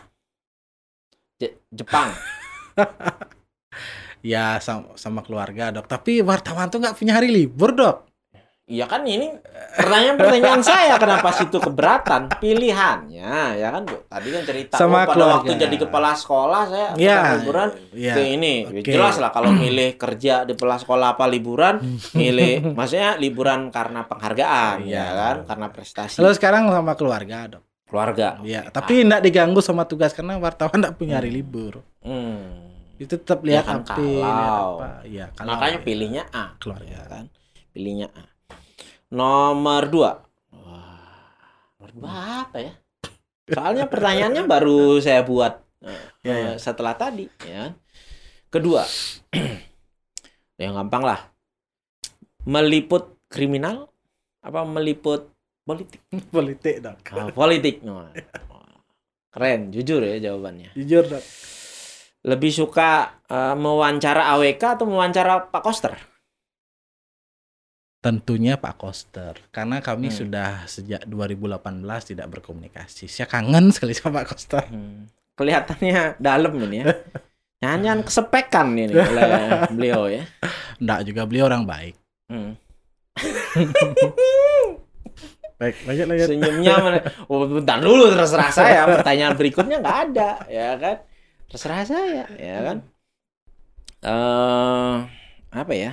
Je Jepang. ya sama, sama keluarga dok. Tapi wartawan tuh nggak punya hari libur dok. Iya kan ini pertanyaan-pertanyaan saya kenapa situ keberatan pilihannya ya kan tadi kan cerita sama oh, pada keluarga. waktu jadi kepala sekolah saya ya, liburan ya, ke ini okay. jelas lah kalau milih kerja di kepala sekolah apa liburan milih maksudnya liburan karena penghargaan ya, ya kan karena prestasi. Lalu sekarang sama keluarga dok. Keluarga. Iya tapi tidak diganggu sama tugas karena wartawan tidak punya hari libur. Hmm itu tetap lihat ya kan api, kalau. apa. Ya, kalau makanya pilihnya A. Keluarga ya kan? pilihnya A. Nomor dua. Wah, nomor dua apa ya? Soalnya pertanyaannya baru saya buat ya, ya. setelah tadi ya kedua. Yang gampang lah. Meliput kriminal apa meliput politik? Politik dok ah, politik. No. keren jujur ya jawabannya. Jujur dok lebih suka uh, mewawancara AWK atau mewawancara Pak Koster tentunya Pak Koster karena kami hmm. sudah sejak 2018 tidak berkomunikasi saya kangen sekali sama Pak Koster hmm. kelihatannya dalam ini ya Nyanyian kesepekan ini oleh beliau ya. Enggak juga beliau orang baik. Hmm. Baik, lanjut lanjut. Senyumnya mana? Oh, bentar dulu terserah saya. Pertanyaan berikutnya nggak ada, ya kan? Terserah saya, ya kan? Uh, apa ya?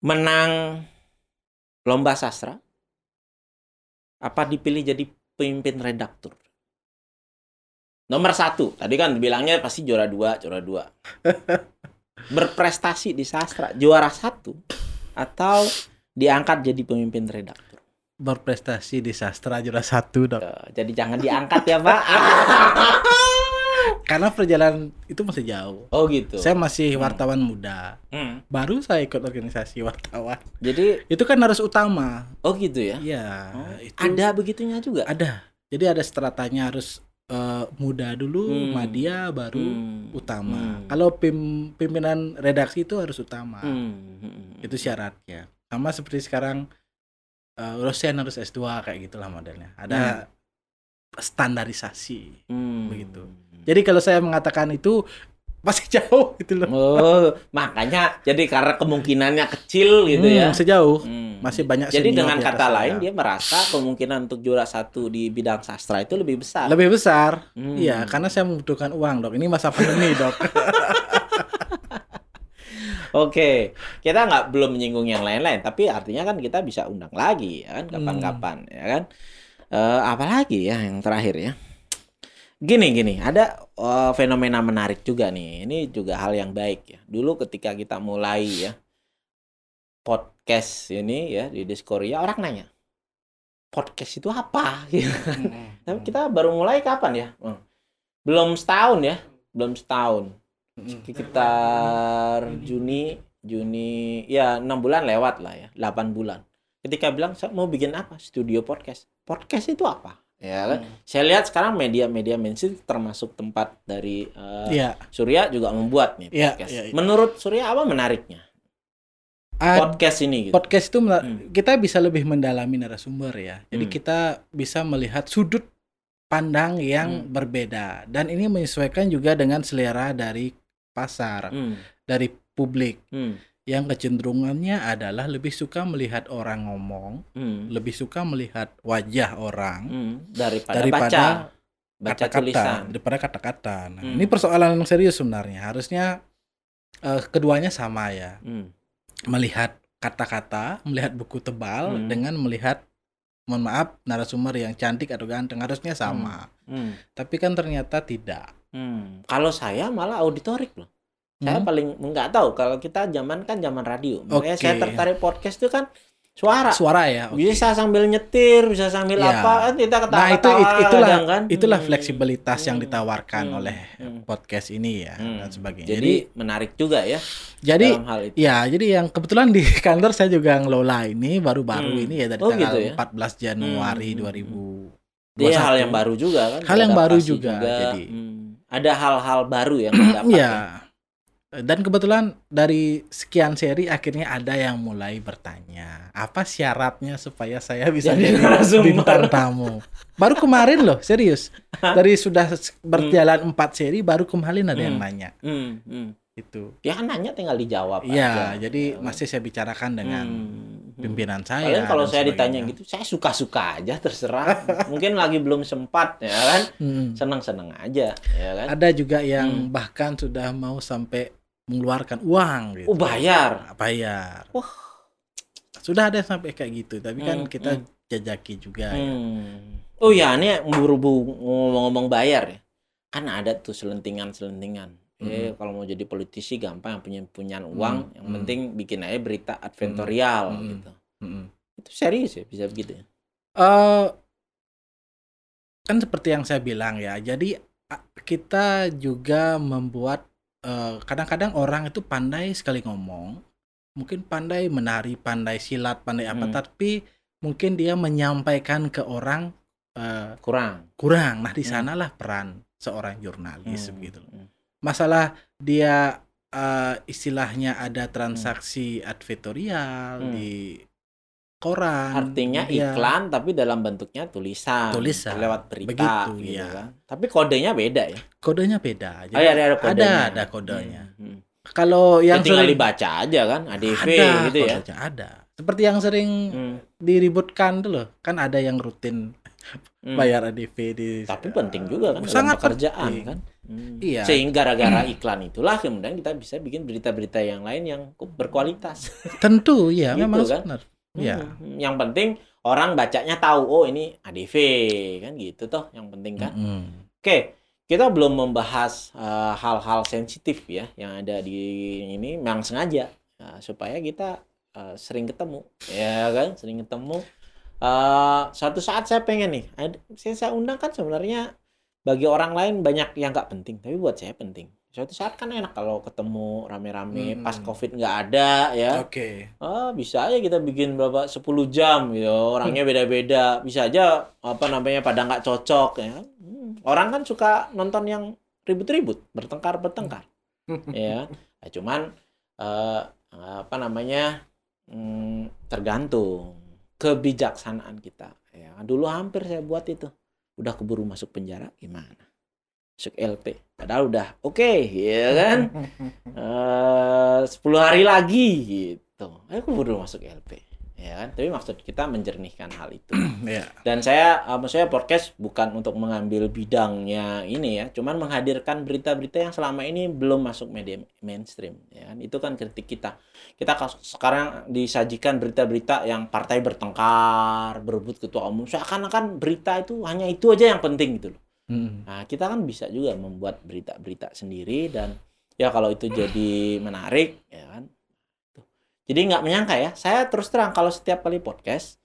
Menang lomba sastra? Apa dipilih jadi pemimpin redaktur? Nomor satu, tadi kan bilangnya pasti juara dua, juara dua. berprestasi di sastra juara satu atau diangkat jadi pemimpin redaktur berprestasi di sastra juara satu dok jadi jangan diangkat ya pak karena perjalanan itu masih jauh oh gitu saya masih hmm. wartawan hmm. muda hmm. baru saya ikut organisasi wartawan jadi itu kan harus utama oh gitu ya iya oh, ada begitunya juga ada jadi ada stratanya harus uh, muda dulu, hmm. media baru hmm. utama. Hmm. Kalau pim, pimpinan redaksi itu harus utama. Hmm. Hmm. Itu syaratnya. Sama seperti sekarang uh, dosen harus S2 kayak gitulah modelnya. Ada hmm. standarisasi hmm. begitu. Jadi kalau saya mengatakan itu masih jauh gitu loh. Oh, makanya jadi karena kemungkinannya kecil gitu hmm, ya. Sejauh. Hmm. Masih banyak Jadi dengan kata lain dia merasa kemungkinan untuk juara satu di bidang sastra itu lebih besar. Lebih besar. Hmm. Iya, karena saya membutuhkan uang, Dok. Ini masa pandemi, Dok. Oke, kita nggak belum menyinggung yang lain-lain, tapi artinya kan kita bisa undang lagi ya kan kapan-kapan hmm. ya kan. Uh, apalagi ya yang terakhir ya. Gini gini, ada uh, fenomena menarik juga nih. Ini juga hal yang baik ya. Dulu ketika kita mulai ya podcast ini ya di Discord ya orang nanya podcast itu apa? Tapi kita baru mulai kapan ya? Hmm. Belum setahun ya, belum setahun. Sekitar Juni, Juni ya enam bulan lewat lah ya, 8 bulan. Ketika bilang saya mau bikin apa? Studio podcast. Podcast itu apa? ya kan hmm. saya lihat sekarang media-media mainstream termasuk tempat dari uh, eh, yeah. Surya juga membuat nih yeah, podcast yeah, yeah. menurut Surya apa menariknya podcast ini gitu. podcast itu hmm. kita bisa lebih mendalami narasumber ya jadi hmm. kita bisa melihat sudut pandang yang hmm. berbeda dan ini menyesuaikan juga dengan selera dari pasar hmm. dari publik hmm yang kecenderungannya adalah lebih suka melihat orang ngomong, hmm. lebih suka melihat wajah orang hmm. daripada, daripada baca kata-kata, daripada kata-kata. Nah, hmm. ini persoalan yang serius sebenarnya. Harusnya uh, keduanya sama ya. Hmm. Melihat kata-kata, melihat buku tebal hmm. dengan melihat mohon maaf narasumber yang cantik atau ganteng harusnya sama. Hmm. Hmm. Tapi kan ternyata tidak. Hmm. Kalau saya malah auditorik loh. Saya hmm. paling nggak tahu kalau kita zaman kan zaman radio. Makanya okay. saya tertarik podcast itu kan suara. Suara ya. Okay. Bisa sambil nyetir, bisa sambil ya. apa, kan kita ketawa Nah, itu itulah kan. itulah hmm. fleksibilitas hmm. yang ditawarkan hmm. oleh hmm. podcast ini ya hmm. dan sebagainya. Jadi, jadi menarik juga ya. Jadi hal itu. ya, jadi yang kebetulan di kantor saya juga ngelola ini baru-baru hmm. ini ya dari oh, tanggal gitu ya? 14 Januari hmm. 2000. Dia hal yang baru juga kan. Hal yang baru juga, juga. jadi. Hmm. Ada hal-hal baru yang mendapat. ya. ya dan kebetulan dari sekian seri akhirnya ada yang mulai bertanya apa syaratnya supaya saya bisa jadi, bintang tamu baru kemarin loh serius dari sudah berjalan empat hmm. seri baru kemarin ada hmm. yang nanya hmm. Hmm. itu ya kan nanya tinggal dijawab ya aja. jadi ya. masih saya bicarakan dengan hmm. Pimpinan saya Kalian kalau saya ditanya gitu saya suka-suka aja terserah mungkin lagi belum sempat ya kan hmm. senang-senang aja ya kan ada juga yang hmm. bahkan sudah mau sampai mengeluarkan uang gitu. Oh, bayar. Bayar. Wah. Sudah ada sampai kayak gitu, tapi kan hmm, kita hmm. jajaki juga ya. hmm. ya. Oh ya, ini berhubung ngomong-ngomong bayar ya. Kan ada tuh selentingan-selentingan. Hmm. Eh kalau mau jadi politisi gampang punya punya uang, hmm. yang hmm. penting bikin aja berita adventorial hmm. gitu. Hmm. Itu serius ya bisa begitu ya? Uh, kan seperti yang saya bilang ya. Jadi kita juga membuat kadang kadang-kadang orang itu pandai sekali ngomong, mungkin pandai menari, pandai silat, pandai apa, hmm. tapi mungkin dia menyampaikan ke orang uh, kurang. Kurang. Nah, di hmm. sanalah hmm. peran seorang jurnalis hmm. begitu. Hmm. Masalah dia uh, istilahnya ada transaksi hmm. advertorial hmm. di koran. Artinya dia, iklan tapi dalam bentuknya tulisan. Tulisan. Lewat berita Begitu, gitu ya. kan. Tapi kodenya beda ya. Kodenya beda. Jadi oh, iya, ada, ada kodenya. Ada, ada kodenya. Hmm. hmm. Kalau yang ya, tinggal sering, dibaca aja kan, ADV ada, gitu ya. Ada. Seperti yang sering hmm. diributkan tuh loh. Kan ada yang rutin hmm. bayar ADV di Tapi penting juga kan sangat pekerjaan penting. kan. Hmm. Iya. Sehingga gara-gara iklan itulah kemudian kita bisa bikin berita-berita yang lain yang berkualitas. Tentu ya, gitu, memang kan? benar. Ya. Hmm. Yang penting orang bacanya tahu oh ini ADV kan gitu toh yang penting kan. Hmm. Oke, kita belum membahas eh, hal-hal uh, sensitif ya yang ada di ini memang sengaja uh, supaya kita uh, sering ketemu ya kan sering ketemu uh, suatu saat saya pengen nih saya, saya undang kan sebenarnya bagi orang lain banyak yang nggak penting tapi buat saya penting. Suatu saat kan enak kalau ketemu rame-rame hmm. pas covid nggak ada ya. Oke. Okay. ah bisa aja kita bikin berapa 10 jam gitu. Orangnya beda-beda. Bisa aja apa namanya pada nggak cocok ya. Hmm. orang kan suka nonton yang ribut-ribut bertengkar bertengkar ya nah, cuman uh, apa namanya hmm, tergantung kebijaksanaan kita ya. Dulu hampir saya buat itu udah keburu masuk penjara gimana? Masuk LP padahal udah oke okay, ya kan? Eh, uh, 10 hari lagi gitu. Aku baru masuk LP ya kan tapi maksud kita menjernihkan hal itu yeah. dan saya uh, maksudnya podcast bukan untuk mengambil bidangnya ini ya cuman menghadirkan berita-berita yang selama ini belum masuk media mainstream ya kan itu kan kritik kita kita sekarang disajikan berita-berita yang partai bertengkar berebut ketua umum seakan-akan berita itu hanya itu aja yang penting gitu loh Hmm. Nah, kita kan bisa juga membuat berita-berita sendiri dan ya kalau itu jadi menarik, ya kan. Jadi nggak menyangka ya, saya terus terang kalau setiap kali podcast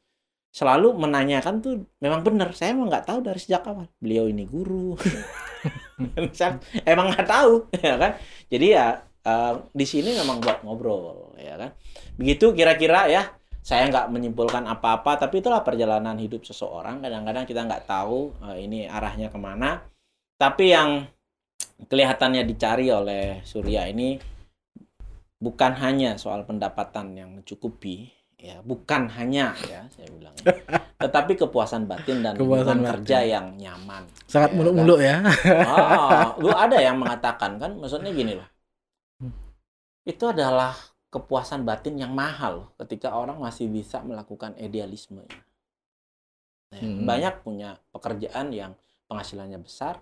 selalu menanyakan tuh memang benar. Saya emang nggak tahu dari sejak awal. Beliau ini guru. emang nggak tahu, ya kan. Jadi ya uh, di sini memang buat ngobrol, ya kan. Begitu kira-kira ya saya nggak menyimpulkan apa-apa tapi itulah perjalanan hidup seseorang kadang-kadang kita nggak tahu uh, ini arahnya ke mana tapi yang kelihatannya dicari oleh Surya ini bukan hanya soal pendapatan yang mencukupi ya bukan hanya ya saya bilang ya, tetapi kepuasan batin dan kepuasan kerja yang nyaman sangat ya, muluk-muluk kan? ya oh, lu ada yang mengatakan kan maksudnya gini loh hmm. itu adalah kepuasan batin yang mahal ketika orang masih bisa melakukan idealisme. Nah, hmm. Banyak punya pekerjaan yang penghasilannya besar,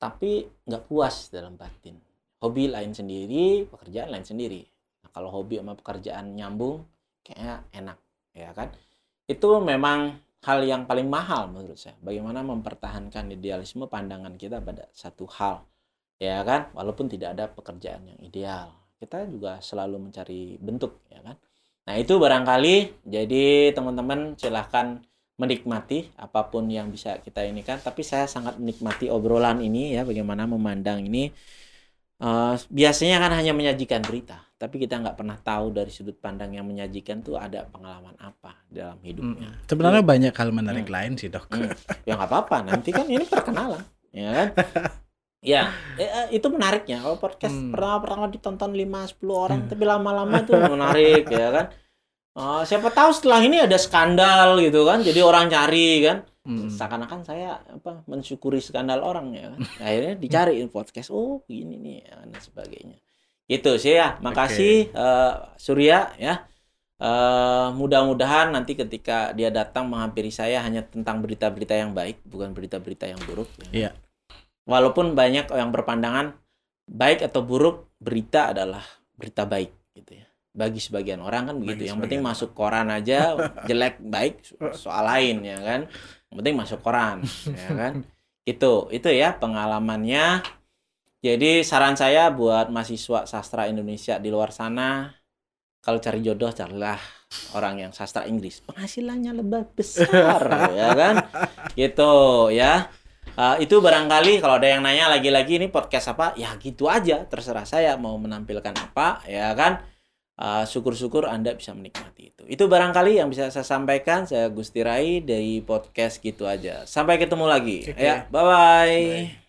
tapi nggak puas dalam batin. Hobi lain sendiri, pekerjaan lain sendiri. Nah, kalau hobi sama pekerjaan nyambung, kayaknya enak, ya kan? Itu memang hal yang paling mahal menurut saya. Bagaimana mempertahankan idealisme pandangan kita pada satu hal, ya kan? Walaupun tidak ada pekerjaan yang ideal kita juga selalu mencari bentuk ya kan nah itu barangkali jadi teman-teman silahkan menikmati apa pun yang bisa kita ini kan tapi saya sangat menikmati obrolan ini ya bagaimana memandang ini uh, biasanya kan hanya menyajikan berita tapi kita nggak pernah tahu dari sudut pandang yang menyajikan tuh ada pengalaman apa dalam hidupnya hmm. sebenarnya hmm. banyak hal menarik hmm. lain sih dok hmm. ya nggak apa-apa nanti kan ini perkenalan ya kan Ya, eh, itu menariknya. Kalau podcast hmm. pertama pertama ditonton 5 10 orang hmm. tapi lama-lama itu menarik ya kan. Uh, siapa tahu setelah ini ada skandal gitu kan. Jadi orang cari kan. Hmm. Seakan-akan saya apa mensyukuri skandal orang ya kan. Akhirnya dicari podcast. Oh, gini nih ya, dan sebagainya. Gitu sih ya. Makasih okay. uh, eh, Surya ya. Uh, mudah-mudahan nanti ketika dia datang menghampiri saya hanya tentang berita-berita yang baik, bukan berita-berita yang buruk. Ya. Iya. Walaupun banyak yang berpandangan baik atau buruk berita adalah berita baik gitu ya. Bagi sebagian orang kan begitu. Bagi yang penting masuk koran aja jelek baik soal lain ya kan. Yang penting masuk koran ya kan. Itu itu ya pengalamannya. Jadi saran saya buat mahasiswa sastra Indonesia di luar sana kalau cari jodoh carilah orang yang sastra Inggris. Penghasilannya lebih besar ya kan? Gitu ya. Uh, itu barangkali kalau ada yang nanya lagi-lagi ini podcast apa? Ya gitu aja terserah saya mau menampilkan apa ya kan syukur syukur-syukur anda bisa menikmati itu itu barangkali yang bisa saya sampaikan saya Gusti Rai dari podcast gitu aja sampai ketemu lagi okay. ya bye bye, bye.